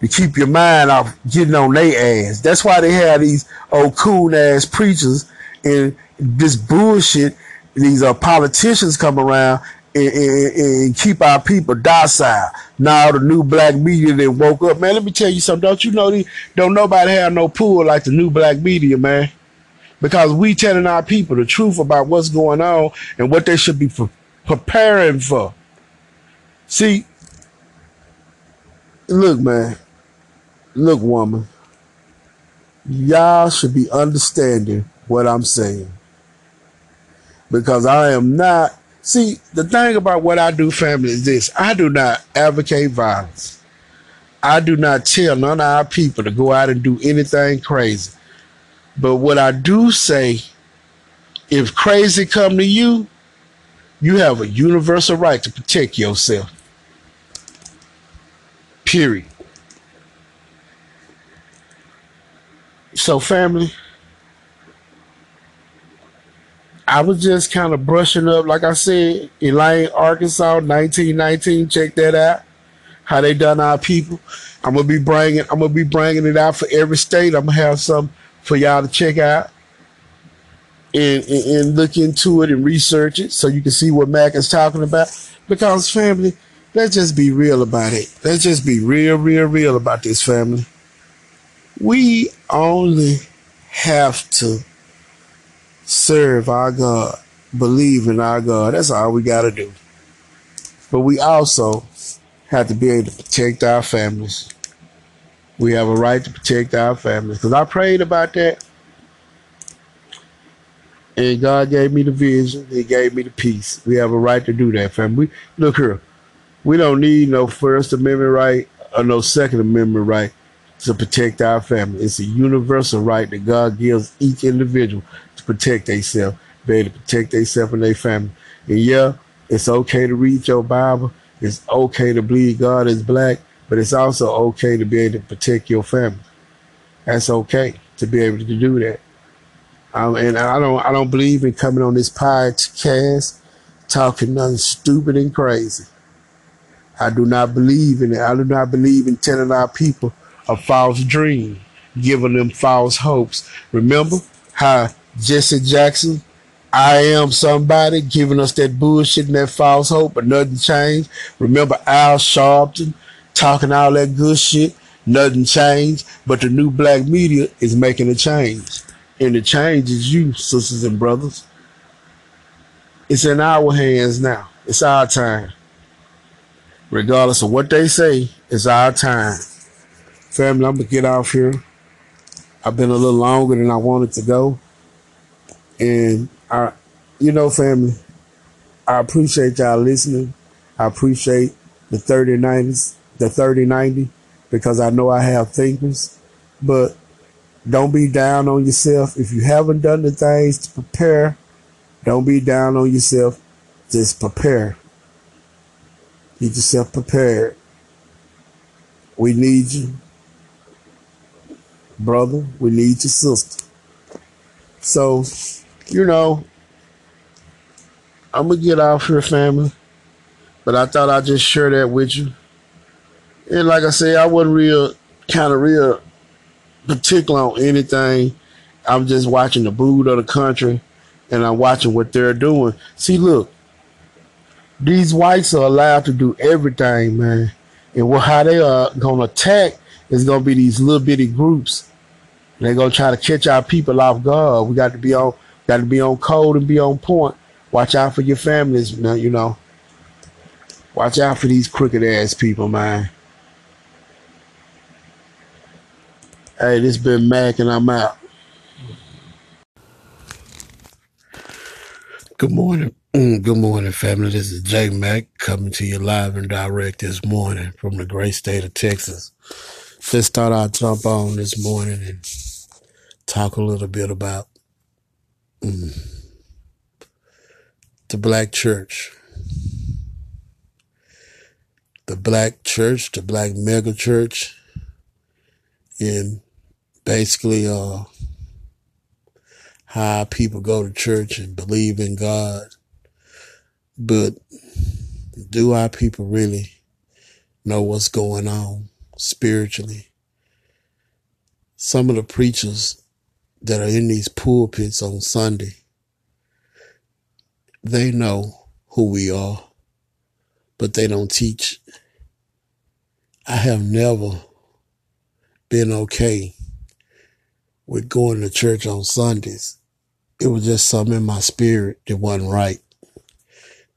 to keep your mind off getting on their ass. That's why they have these old cool ass preachers and this bullshit. These uh, politicians come around and, and, and, keep our people docile. Now the new black media that woke up, man. Let me tell you something. Don't you know? The, don't nobody have no pool like the new black media, man. Because we telling our people the truth about what's going on and what they should be pre- preparing for. See, look, man. Look, woman. Y'all should be understanding what I'm saying. Because I am not See, the thing about what I do, family, is this I do not advocate violence. I do not tell none of our people to go out and do anything crazy. But what I do say, if crazy come to you, you have a universal right to protect yourself. Period. So, family, I was just kind of brushing up, like I said, Elaine, Arkansas, 1919. Check that out. How they done our people. I'm gonna be bringing, I'm gonna be bringing it out for every state. I'm gonna have some for y'all to check out and, and, and look into it and research it so you can see what Mac is talking about. Because family, let's just be real about it. Let's just be real, real, real about this family. We only have to serve our God, believe in our God. That's all we got to do. But we also have to be able to protect our families. We have a right to protect our families. Because I prayed about that. And God gave me the vision. He gave me the peace. We have a right to do that, family. Look here. We don't need no First Amendment right or no Second Amendment right to protect our family. It's a universal right that God gives each individual to protect themselves, be able to protect themselves and their family. And yeah, it's okay to read your Bible. It's okay to believe God is black, but it's also okay to be able to protect your family. That's okay to be able to do that. Um, and I don't, I don't believe in coming on this podcast talking nothing stupid and crazy. I do not believe in it. I do not believe in telling our people a false dream, giving them false hopes. Remember how Jesse Jackson, I am somebody giving us that bullshit and that false hope, but nothing changed. Remember Al Sharpton talking all that good shit, nothing changed. But the new black media is making a change. And the change is you, sisters and brothers. It's in our hands now. It's our time. Regardless of what they say, it's our time. Family, I'm gonna get off here. I've been a little longer than I wanted to go. And I, you know, family, I appreciate y'all listening. I appreciate the 3090s, the 3090, because I know I have thinkers. But don't be down on yourself. If you haven't done the things to prepare, don't be down on yourself. Just prepare. Get yourself prepared. We need you. Brother, we need your sister. So you know, I'm gonna get off here, family. But I thought I'd just share that with you. And like I said, I wasn't real, kind of real particular on anything. I'm just watching the mood of the country, and I'm watching what they're doing. See, look, these whites are allowed to do everything, man. And what, how they are gonna attack is gonna be these little bitty groups. They're gonna try to catch our people off guard. We got to be on Got to be on code and be on point. Watch out for your families, you know. Watch out for these crooked ass people, man. Hey, this been Mac and I'm out. Good morning. Mm, good morning, family. This is J Mac coming to you live and direct this morning from the great state of Texas. Just thought I'd jump on this morning and talk a little bit about Mm. The black church. The black church, the black mega church in basically uh how people go to church and believe in God. But do our people really know what's going on spiritually? Some of the preachers that are in these pulpits on Sunday, they know who we are, but they don't teach. I have never been okay with going to church on Sundays. It was just something in my spirit that wasn't right.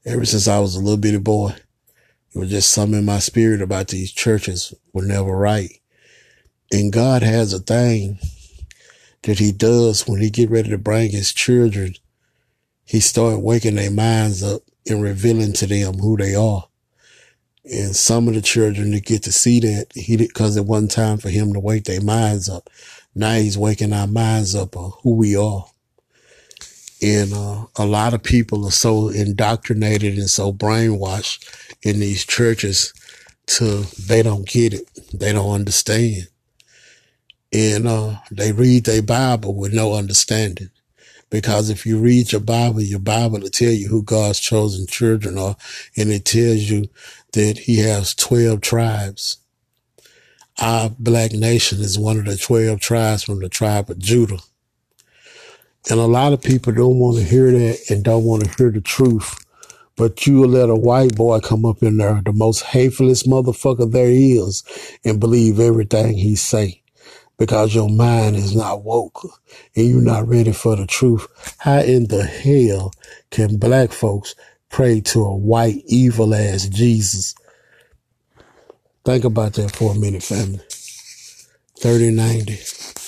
Ever since I was a little bitty boy, it was just something in my spirit about these churches were never right. And God has a thing that he does when he get ready to bring his children. He start waking their minds up and revealing to them who they are. And some of the children that get to see that he did because it wasn't time for him to wake their minds up. Now he's waking our minds up of who we are. And uh, a lot of people are so indoctrinated and so brainwashed in these churches to they don't get it. They don't understand. And uh, they read their Bible with no understanding. Because if you read your Bible, your Bible will tell you who God's chosen children are. And it tells you that he has 12 tribes. Our black nation is one of the 12 tribes from the tribe of Judah. And a lot of people don't want to hear that and don't want to hear the truth. But you will let a white boy come up in there, the most hatefulest motherfucker there is, and believe everything he say. Because your mind is not woke and you're not ready for the truth. How in the hell can black folks pray to a white evil ass Jesus? Think about that for a minute, family. 3090.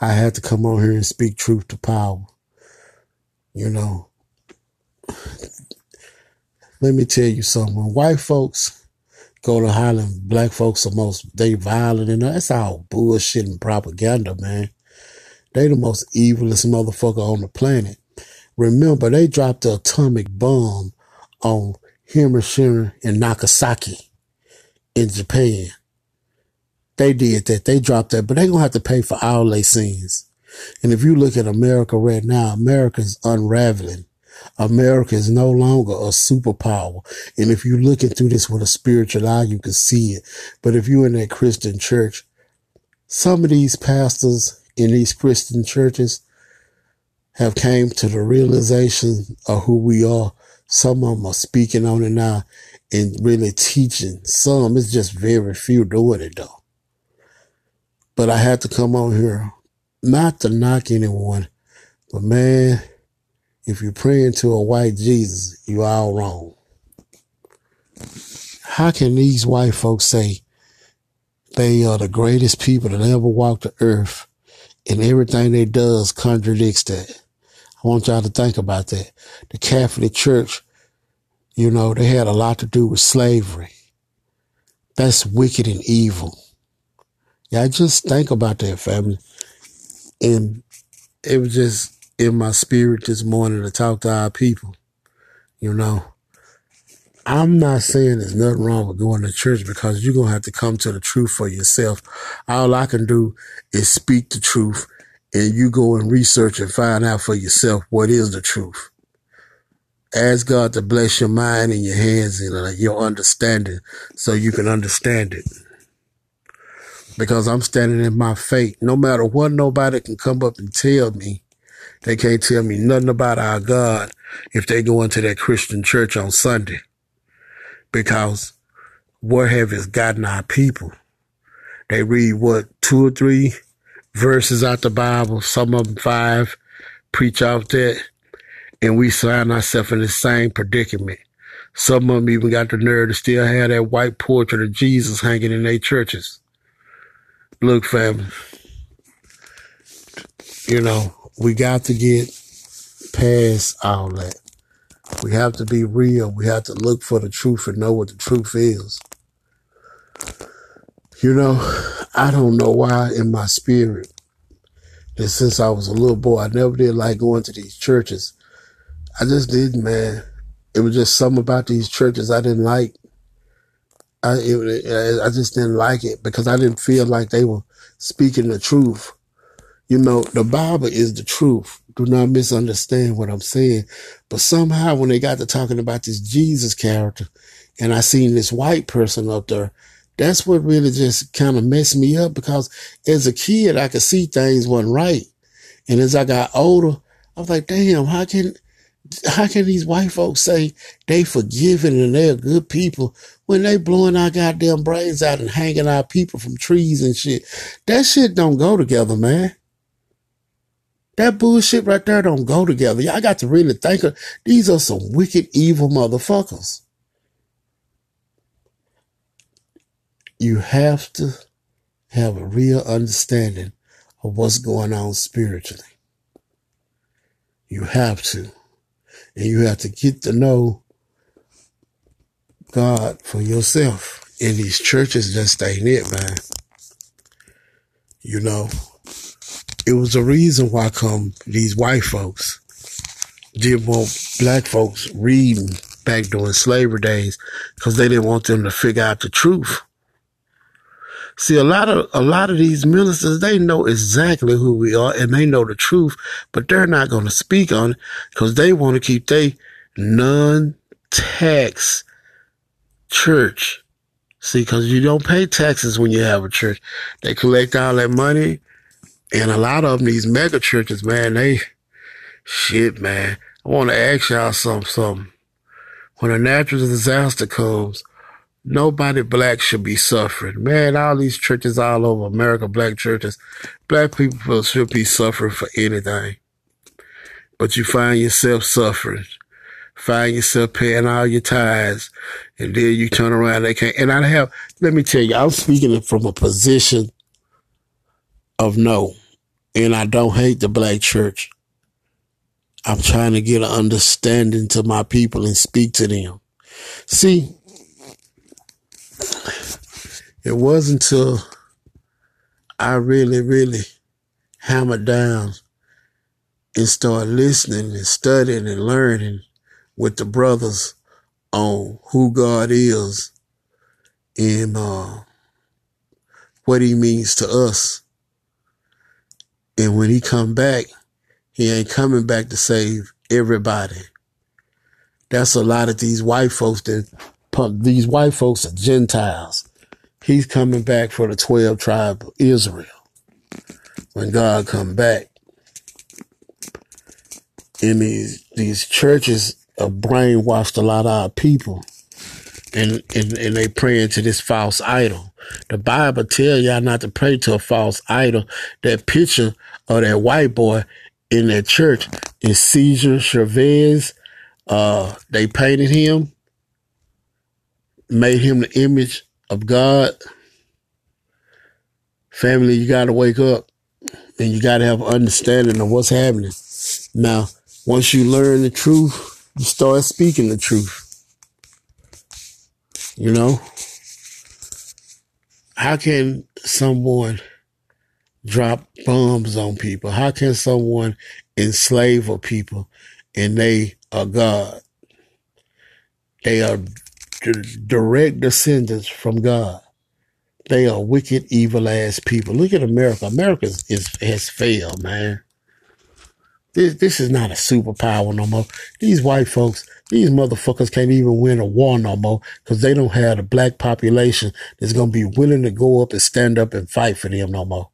I had to come on here and speak truth to power. You know, let me tell you something. When white folks go to Highland, black folks are most, they violent and that's all bullshit and propaganda, man. They the most evilest motherfucker on the planet. Remember, they dropped the atomic bomb on Hiroshima and Nagasaki in Japan. They did that. They dropped that, but they gonna have to pay for all their sins. And if you look at America right now, America's unraveling. America is no longer a superpower. And if you're looking through this with a spiritual eye, you can see it. But if you're in that Christian church, some of these pastors in these Christian churches have came to the realization of who we are. Some of them are speaking on it now and really teaching. Some, it's just very few doing it though. But I had to come on here, not to knock anyone, but man, if you're praying to a white Jesus, you're all wrong. How can these white folks say they are the greatest people that ever walked the earth and everything they does contradicts that? I want y'all to think about that. The Catholic Church, you know, they had a lot to do with slavery. That's wicked and evil. Yeah, I just think about that, family. And it was just in my spirit this morning to talk to our people. You know, I'm not saying there's nothing wrong with going to church because you're going to have to come to the truth for yourself. All I can do is speak the truth and you go and research and find out for yourself what is the truth. Ask God to bless your mind and your hands and uh, your understanding so you can understand it because I'm standing in my faith. No matter what nobody can come up and tell me, they can't tell me nothing about our God if they go into that Christian church on Sunday. Because where have it gotten our people? They read what, two or three verses out the Bible, some of them five, preach out that, and we find ourselves in the same predicament. Some of them even got the nerve to still have that white portrait of Jesus hanging in their churches. Look, fam, you know, we got to get past all that. We have to be real. We have to look for the truth and know what the truth is. You know, I don't know why in my spirit that since I was a little boy, I never did like going to these churches. I just didn't, man. It was just something about these churches I didn't like. I it, I just didn't like it because I didn't feel like they were speaking the truth. You know, the Bible is the truth. Do not misunderstand what I'm saying. But somehow when they got to talking about this Jesus character and I seen this white person up there, that's what really just kind of messed me up because as a kid, I could see things wasn't right. And as I got older, I was like, damn, how can, how can these white folks say they forgiving and they're good people when they blowing our goddamn brains out and hanging our people from trees and shit? That shit don't go together, man. That bullshit right there don't go together. Y'all got to really think of these are some wicked, evil motherfuckers. You have to have a real understanding of what's going on spiritually. You have to. And you have to get to know God for yourself. And these churches just ain't it, man. You know, it was a reason why come these white folks didn't want black folks reading back during slavery days because they didn't want them to figure out the truth. See, a lot of a lot of these ministers, they know exactly who we are and they know the truth, but they're not going to speak on it because they want to keep their non-tax church. See, because you don't pay taxes when you have a church. They collect all that money, and a lot of them, these mega churches, man, they shit, man. I want to ask y'all something, something. When a natural disaster comes, Nobody black should be suffering. Man, all these churches all over America, black churches, black people should be suffering for anything. But you find yourself suffering. Find yourself paying all your tithes. And then you turn around, they can't. And I have, let me tell you, I'm speaking from a position of no. And I don't hate the black church. I'm trying to get an understanding to my people and speak to them. See, it wasn't until I really, really hammered down and started listening and studying and learning with the brothers on who God is and uh, what he means to us. And when he come back, he ain't coming back to save everybody. That's a lot of these white folks that these white folks are Gentiles. He's coming back for the 12 tribe of Israel. When God come back. And these, these churches have brainwashed a lot of our people. And, and, and they praying to this false idol. The Bible tell y'all not to pray to a false idol. That picture of that white boy in that church is Caesar Chavez. Uh, they painted him, made him the image of God, family, you got to wake up and you got to have understanding of what's happening. Now, once you learn the truth, you start speaking the truth. You know? How can someone drop bombs on people? How can someone enslave a people and they are God? They are direct descendants from God. They are wicked, evil ass people. Look at America. America is, has failed, man. This this is not a superpower no more. These white folks, these motherfuckers can't even win a war no more because they don't have the black population that's gonna be willing to go up and stand up and fight for them no more.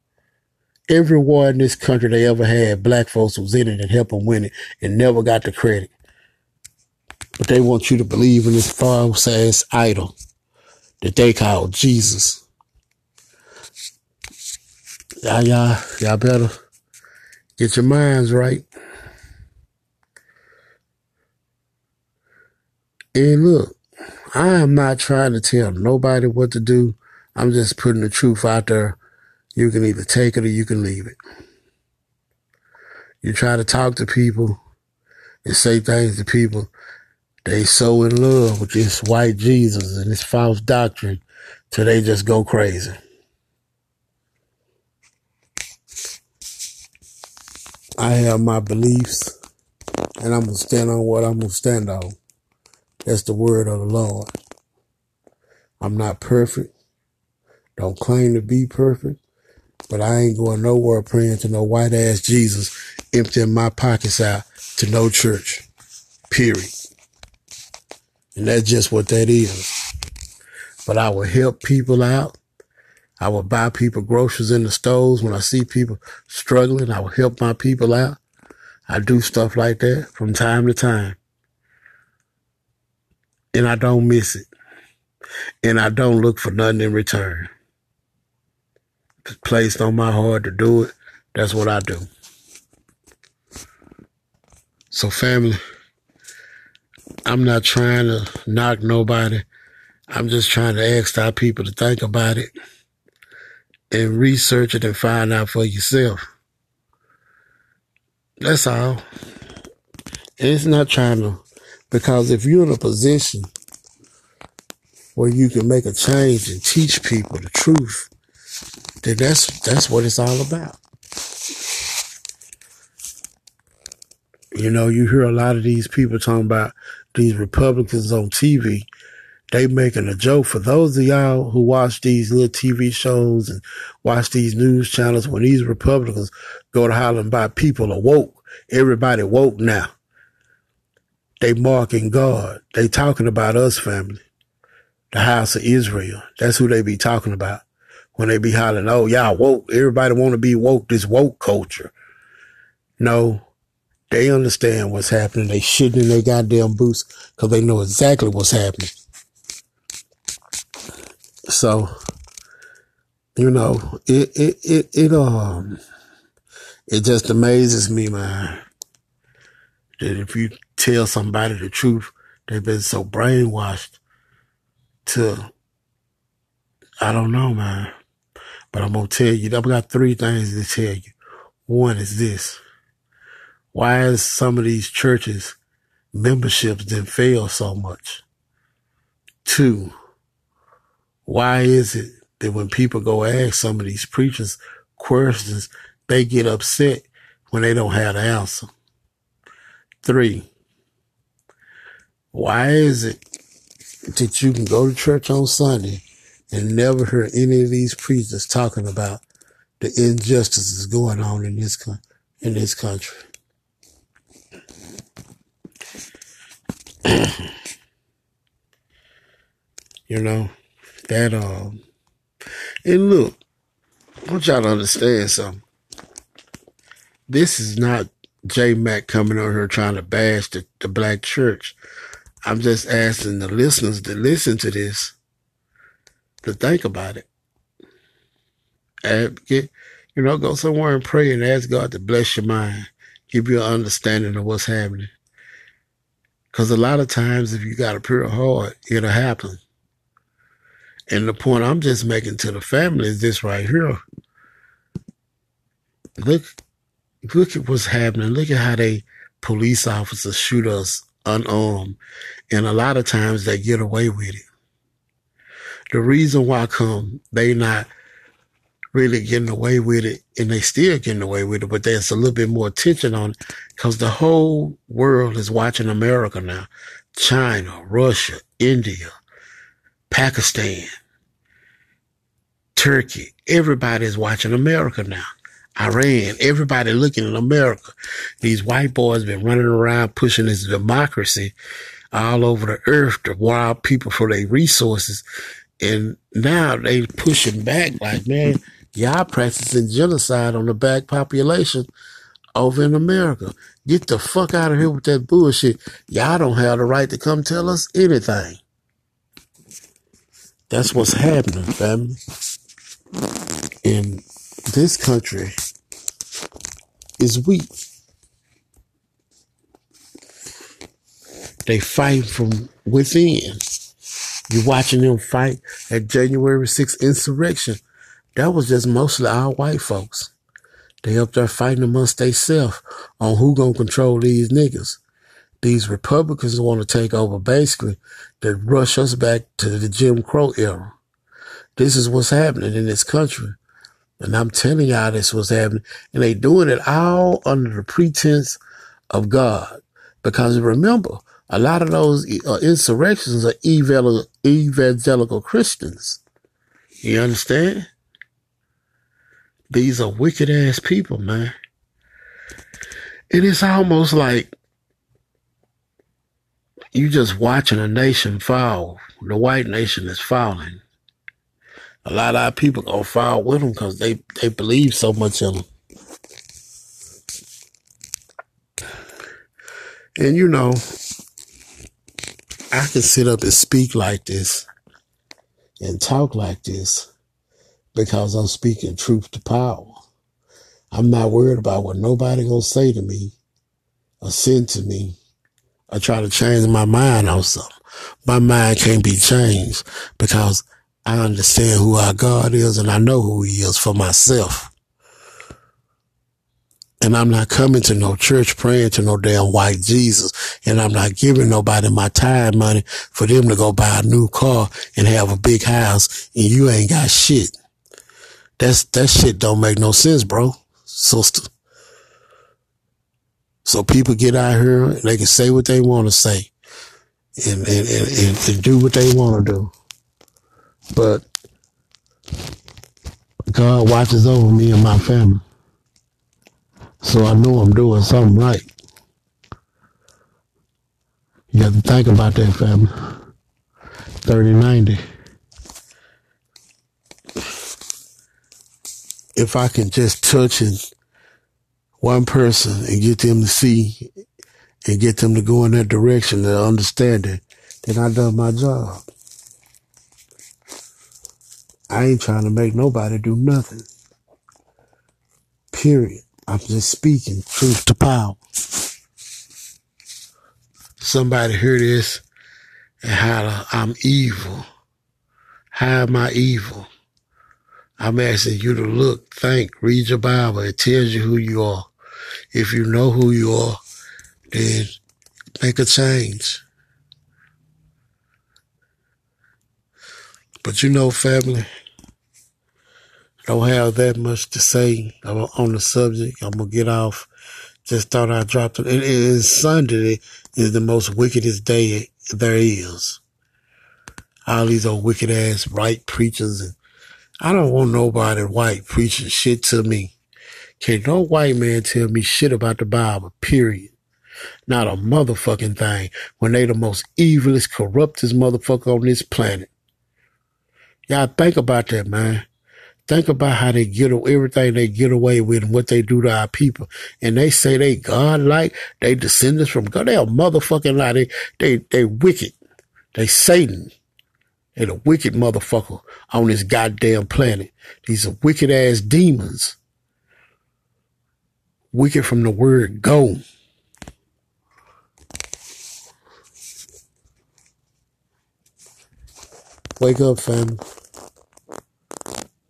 Every war in this country they ever had, black folks was in it and helped them win it and never got the credit. But they want you to believe in this false ass idol that they call Jesus. Y'all, y'all, y'all better get your minds right. And look, I am not trying to tell nobody what to do. I'm just putting the truth out there. You can either take it or you can leave it. You try to talk to people and say things to people. They so in love with this white Jesus and this false doctrine till they just go crazy. I have my beliefs and I'm to stand on what I'm to stand on. That's the word of the Lord. I'm not perfect. Don't claim to be perfect. But I ain't going nowhere praying to no white ass Jesus, emptying my pockets out to no church. Period. And that's just what that is. But I will help people out. I will buy people groceries in the stores when I see people struggling. I will help my people out. I do stuff like that from time to time. And I don't miss it. And I don't look for nothing in return. It's placed on my heart to do it, that's what I do. So, family, I'm not trying to knock nobody. I'm just trying to ask our people to think about it and research it and find out for yourself. That's all. And it's not trying to, because if you're in a position where you can make a change and teach people the truth, then that's that's what it's all about. You know, you hear a lot of these people talking about these Republicans on TV. They making a joke for those of y'all who watch these little TV shows and watch these news channels. When these Republicans go to hollering about people are woke, everybody woke now. They marking God. They talking about us, family. The house of Israel. That's who they be talking about when they be hollering, oh, y'all woke. Everybody want to be woke, this woke culture. No, they understand what's happening. They shitting in their goddamn boots because they know exactly what's happening. So, you know, it, it, it, it, um, it just amazes me, man, that if you tell somebody the truth, they've been so brainwashed to, I don't know, man. But I'm to tell you, I've got three things to tell you. One is this. Why is some of these churches memberships didn't fail so much? Two, why is it that when people go ask some of these preachers questions, they get upset when they don't have the answer? Three, why is it that you can go to church on Sunday and never hear any of these preachers talking about the injustices going on in this in this country? [COUGHS] you know that um and look I want y'all to understand something. This is not j mac coming on here trying to bash the, the black church. I'm just asking the listeners to listen to this to think about it. And get you know go somewhere and pray and ask god to bless your mind give you an understanding of what's happening because a lot of times, if you got a pure heart, it'll happen. And the point I'm just making to the family is this right here. Look, look at what's happening. Look at how they police officers shoot us unarmed. And a lot of times they get away with it. The reason why come they not really getting away with it and they still getting away with it, but there's a little bit more attention on because the whole world is watching America now. China, Russia, India, Pakistan, Turkey, everybody is watching America now. Iran, everybody looking at America. These white boys been running around pushing this democracy all over the earth to wild people for their resources. And now they pushing back like, man, Y'all practicing genocide on the black population over in America. Get the fuck out of here with that bullshit. Y'all don't have the right to come tell us anything. That's what's happening, family. In this country is weak. They fight from within. You're watching them fight at January 6th insurrection that was just mostly our white folks. They up there fighting amongst themselves on who gonna control these niggas. These Republicans want to take over basically to rush us back to the Jim Crow era. This is what's happening in this country. And I'm telling y'all this was happening. And they doing it all under the pretense of God. Because remember, A lot of those uh, insurrections are evangelical Christians. You understand? These are wicked ass people, man. It is almost like you just watching a nation fall. The white nation is falling. A lot of our people gonna fall with them because they, they believe so much in them. And you know, I can sit up and speak like this and talk like this because I'm speaking truth to power. I'm not worried about what nobody gonna say to me or send to me or try to change my mind on something. My mind can't be changed because I understand who our God is and I know who he is for myself. And I'm not coming to no church praying to no damn white Jesus. And I'm not giving nobody my time money for them to go buy a new car and have a big house and you ain't got shit. That's, that shit don't make no sense, bro. Sister. So people get out here, they can say what they want to say and, and, and, and do what they want to do. But God watches over me and my family. So I know I'm doing something right. You have to think about that, family. 3090. If I can just touch in one person and get them to see and get them to go in that direction, to understand it, then I done my job. I ain't trying to make nobody do nothing. Period. I'm just speaking truth to power. Somebody hear this and holler, I'm evil. How am I evil? I'm asking you to look, think, read your Bible. It tells you who you are. If you know who you are, then make a change. But you know, family, don't have that much to say on the subject. I'm gonna get off. Just thought I dropped it. It is Sunday is the most wickedest day there is. All these old wicked ass right preachers and I don't want nobody white preaching shit to me. Can't no white man tell me shit about the Bible, period. Not a motherfucking thing when they the most evilest, corruptest motherfucker on this planet. Y'all think about that, man. Think about how they get everything they get away with and what they do to our people. And they say they God like, they descendants from God. They a motherfucking lie. They, they, they wicked. They Satan. They a wicked motherfucker on this goddamn planet. These are wicked ass demons. Wicked from the word go. Wake up, fam.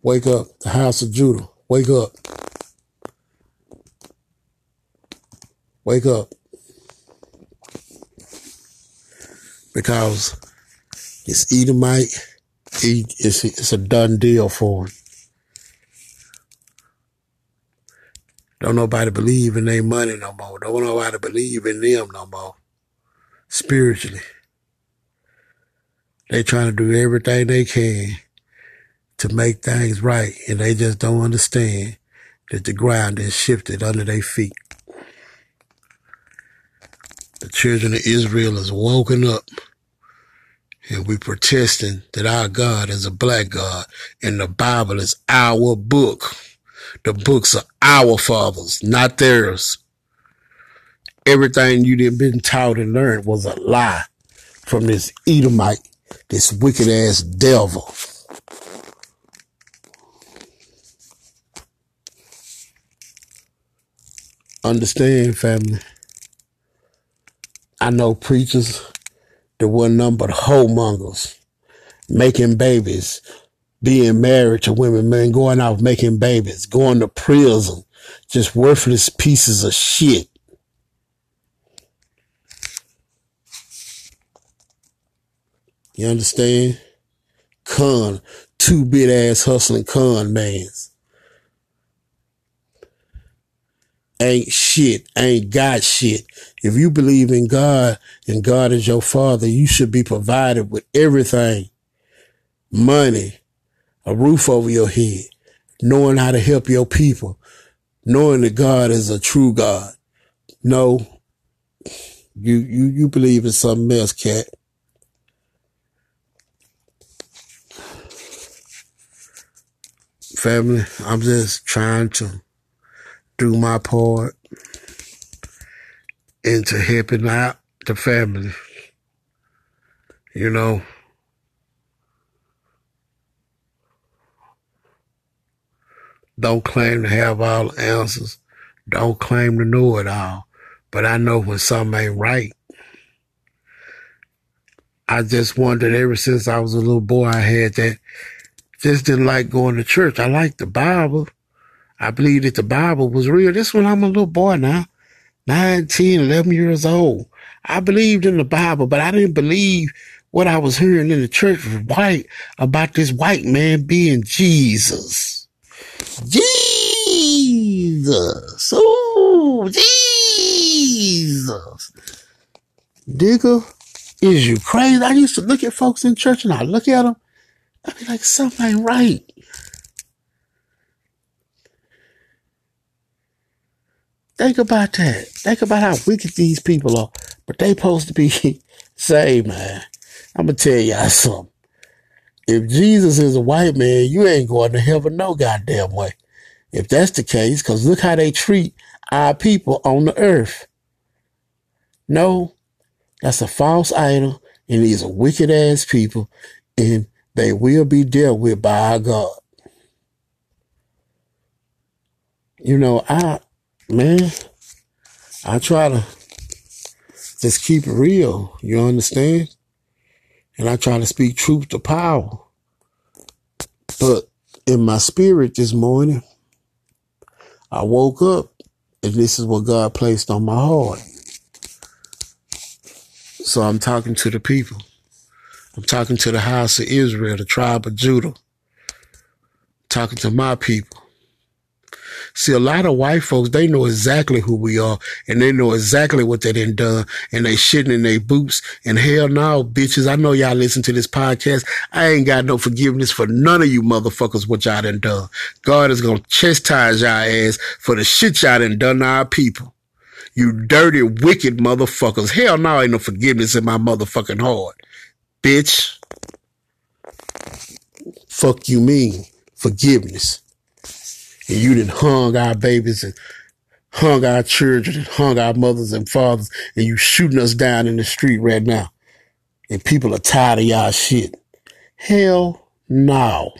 Wake up, the house of Judah. Wake up. Wake up. Because it's Edomite, it's, it's a done deal for him. Don't nobody believe in their money no more. Don't nobody believe in them no more. Spiritually. They trying to do everything they can to make things right, and they just don't understand that the ground is shifted under their feet. The children of Israel is woken up, and we protesting that our God is a black God, and the Bible is our book. The books are our fathers, not theirs. Everything you did been taught and learned was a lie from this Edomite, this wicked ass devil. Understand, family. I know preachers that were nothing but homongers, making babies, being married to women, man, going out making babies, going to prison, just worthless pieces of shit. You understand? Con, two bit ass hustling con mans. Ain't shit, ain't got shit. If you believe in God and God is your father, you should be provided with everything. Money, a roof over your head, knowing how to help your people, knowing that God is a true God. No, you, you, you believe in something else, cat. Family, I'm just trying to do my part into helping out the family. You know, don't claim to have all the answers. Don't claim to know it all. But I know when something ain't right. I just wondered ever since I was a little boy, I had that just didn't like going to church. I liked the Bible. I believed that the Bible was real. This when I'm a little boy now, 9, 10, 11 years old. I believed in the Bible, but I didn't believe what I was hearing in the church was white about this white man being Jesus. Jesus. Oh, Jesus. Digger, is you crazy? I used to look at folks in church and I look at them I'd be like, something ain't right. Think about that. Think about how wicked these people are. But they supposed to be [LAUGHS] saved, man. I'm gonna tell y'all something. If Jesus is a white man, you ain't going to heaven no goddamn way. If that's the case, because look how they treat our people on the earth. No, that's a false idol, and these are wicked ass people, and they will be dealt with by our God. You know, I, man, I try to just keep it real. You understand? And I try to speak truth to power. But in my spirit this morning, I woke up and this is what God placed on my heart. So I'm talking to the people. I'm talking to the house of Israel, the tribe of Judah. talking to my people. See, a lot of white folks, they know exactly who we are and they know exactly what they done done and they shitting in their boots. And hell no, bitches, I know y'all listen to this podcast. I ain't got no forgiveness for none of you motherfuckers what y'all done done. God is going to chastise y'all ass for the shit y'all done done to our people. You dirty, wicked motherfuckers. Hell no, ain't no forgiveness in my motherfucking heart bitch. Fuck you mean forgiveness. And you done hung our babies and hung our children and hung our mothers and fathers and you shooting us down in the street right now. And people are tired of y'all shit. Hell no.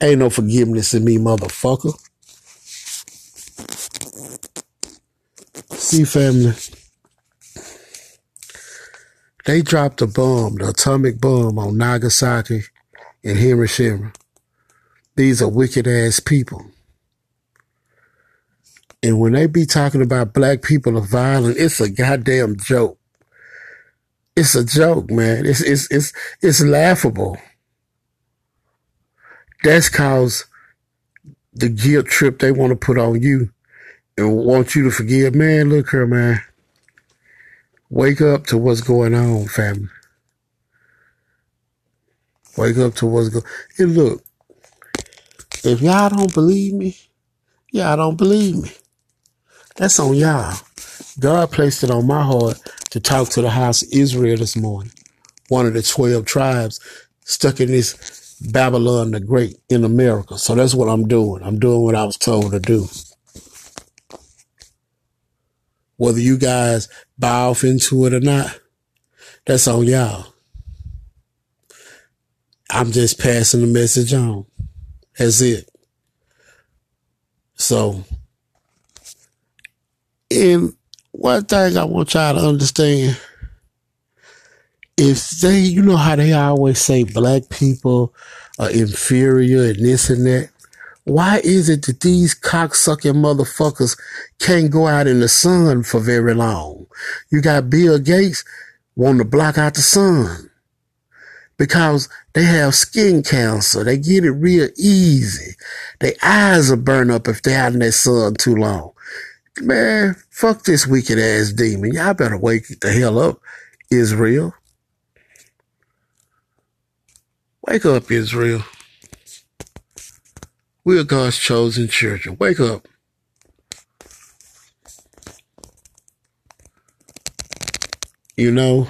Ain't no forgiveness in me, motherfucker. See, family. They dropped a bomb, the atomic bomb on Nagasaki and Hiroshima. These are wicked ass people. And when they be talking about black people are violent, it's a goddamn joke. It's a joke, man. It's it's it's it's laughable. That's cause the guilt trip they want to put on you and want you to forgive. Man, look here, man. Wake up to what's going on, family. Wake up to what's going And look, if y'all don't believe me, y'all don't believe me. That's on y'all. God placed it on my heart to talk to the house of Israel this morning. One of the 12 tribes stuck in this Babylon the Great in America. So that's what I'm doing. I'm doing what I was told to do. Whether you guys buy off into it or not, that's on y'all. I'm just passing the message on. That's it. So, and one thing I want y'all to understand, if they, you know how they always say black people are inferior and this and that. Why is it that these cocksucking motherfuckers can't go out in the sun for very long? You got Bill Gates wanting to block out the sun because they have skin cancer. They get it real easy. Their eyes will burn up if they're out in that sun too long. Man, fuck this wicked ass demon. Y'all better wake the hell up, Israel. Wake up, Israel. We are God's chosen children. Wake up. You know,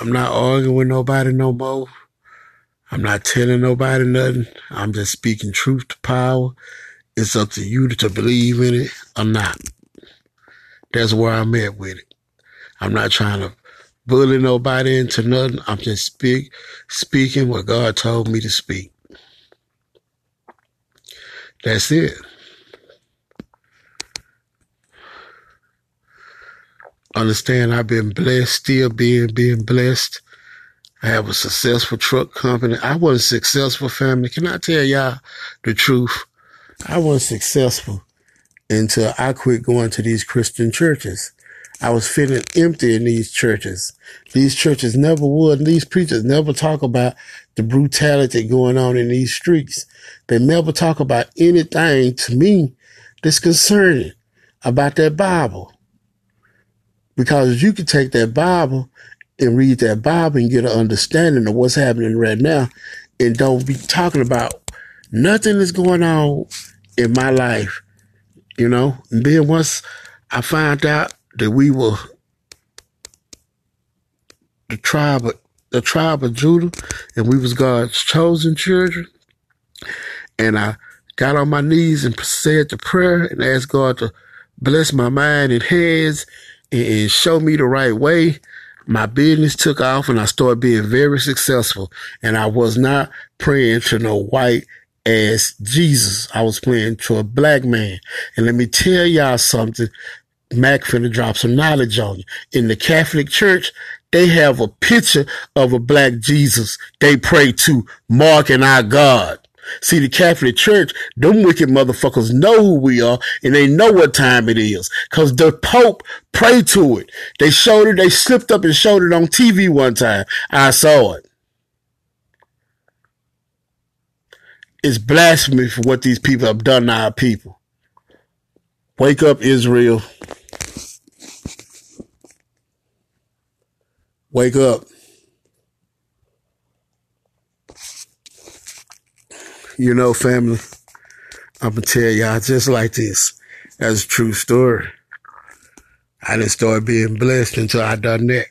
I'm not arguing with nobody no more. I'm not telling nobody nothing. I'm just speaking truth to power. It's up to you to believe in it or not. That's where I'm at with it. I'm not trying to bully nobody into nothing. I'm just speak speaking what God told me to speak. That's it. Understand I've been blessed, still being being blessed. I have a successful truck company. I wasn't successful, family. Can I tell y'all the truth? I wasn't successful until I quit going to these Christian churches. I was feeling empty in these churches. These churches never would. These preachers never talk about the brutality going on in these streets. They never talk about anything to me that's concerning about that Bible. Because you can take that Bible and read that Bible and get an understanding of what's happening right now and don't be talking about nothing that's going on in my life, you know. And then once I found out that we were the tribe of the tribe of Judah and we was God's chosen children, and I got on my knees and said the prayer and asked God to bless my mind and hands and show me the right way. My business took off and I started being very successful. And I was not praying to no white ass Jesus. I was praying to a black man. And let me tell y'all something. Mac finna drop some knowledge on you. In the Catholic Church, they have a picture of a black Jesus they pray to, marking our God. See, the Catholic Church, them wicked motherfuckers know who we are and they know what time it is. Cause the Pope prayed to it. They showed it, they slipped up and showed it on TV one time. I saw it. It's blasphemy for what these people have done to our people. Wake up, Israel. Wake up. You know, family, I'm gonna tell y'all just like this. That's a true story. I didn't start being blessed until I done that.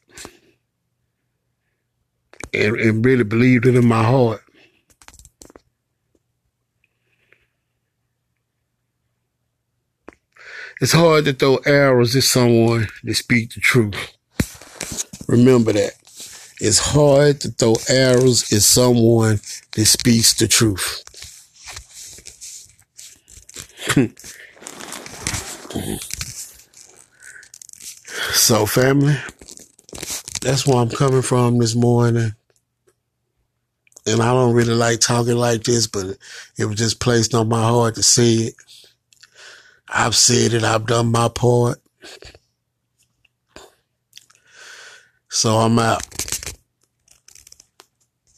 And, and really believed it in my heart. It's hard to throw arrows at someone that speak the truth. Remember that. It's hard to throw arrows at someone that speaks the truth. [LAUGHS] so, family, that's where I'm coming from this morning. And I don't really like talking like this, but it was just placed on my heart to say it. I've said it, I've done my part. So I'm out.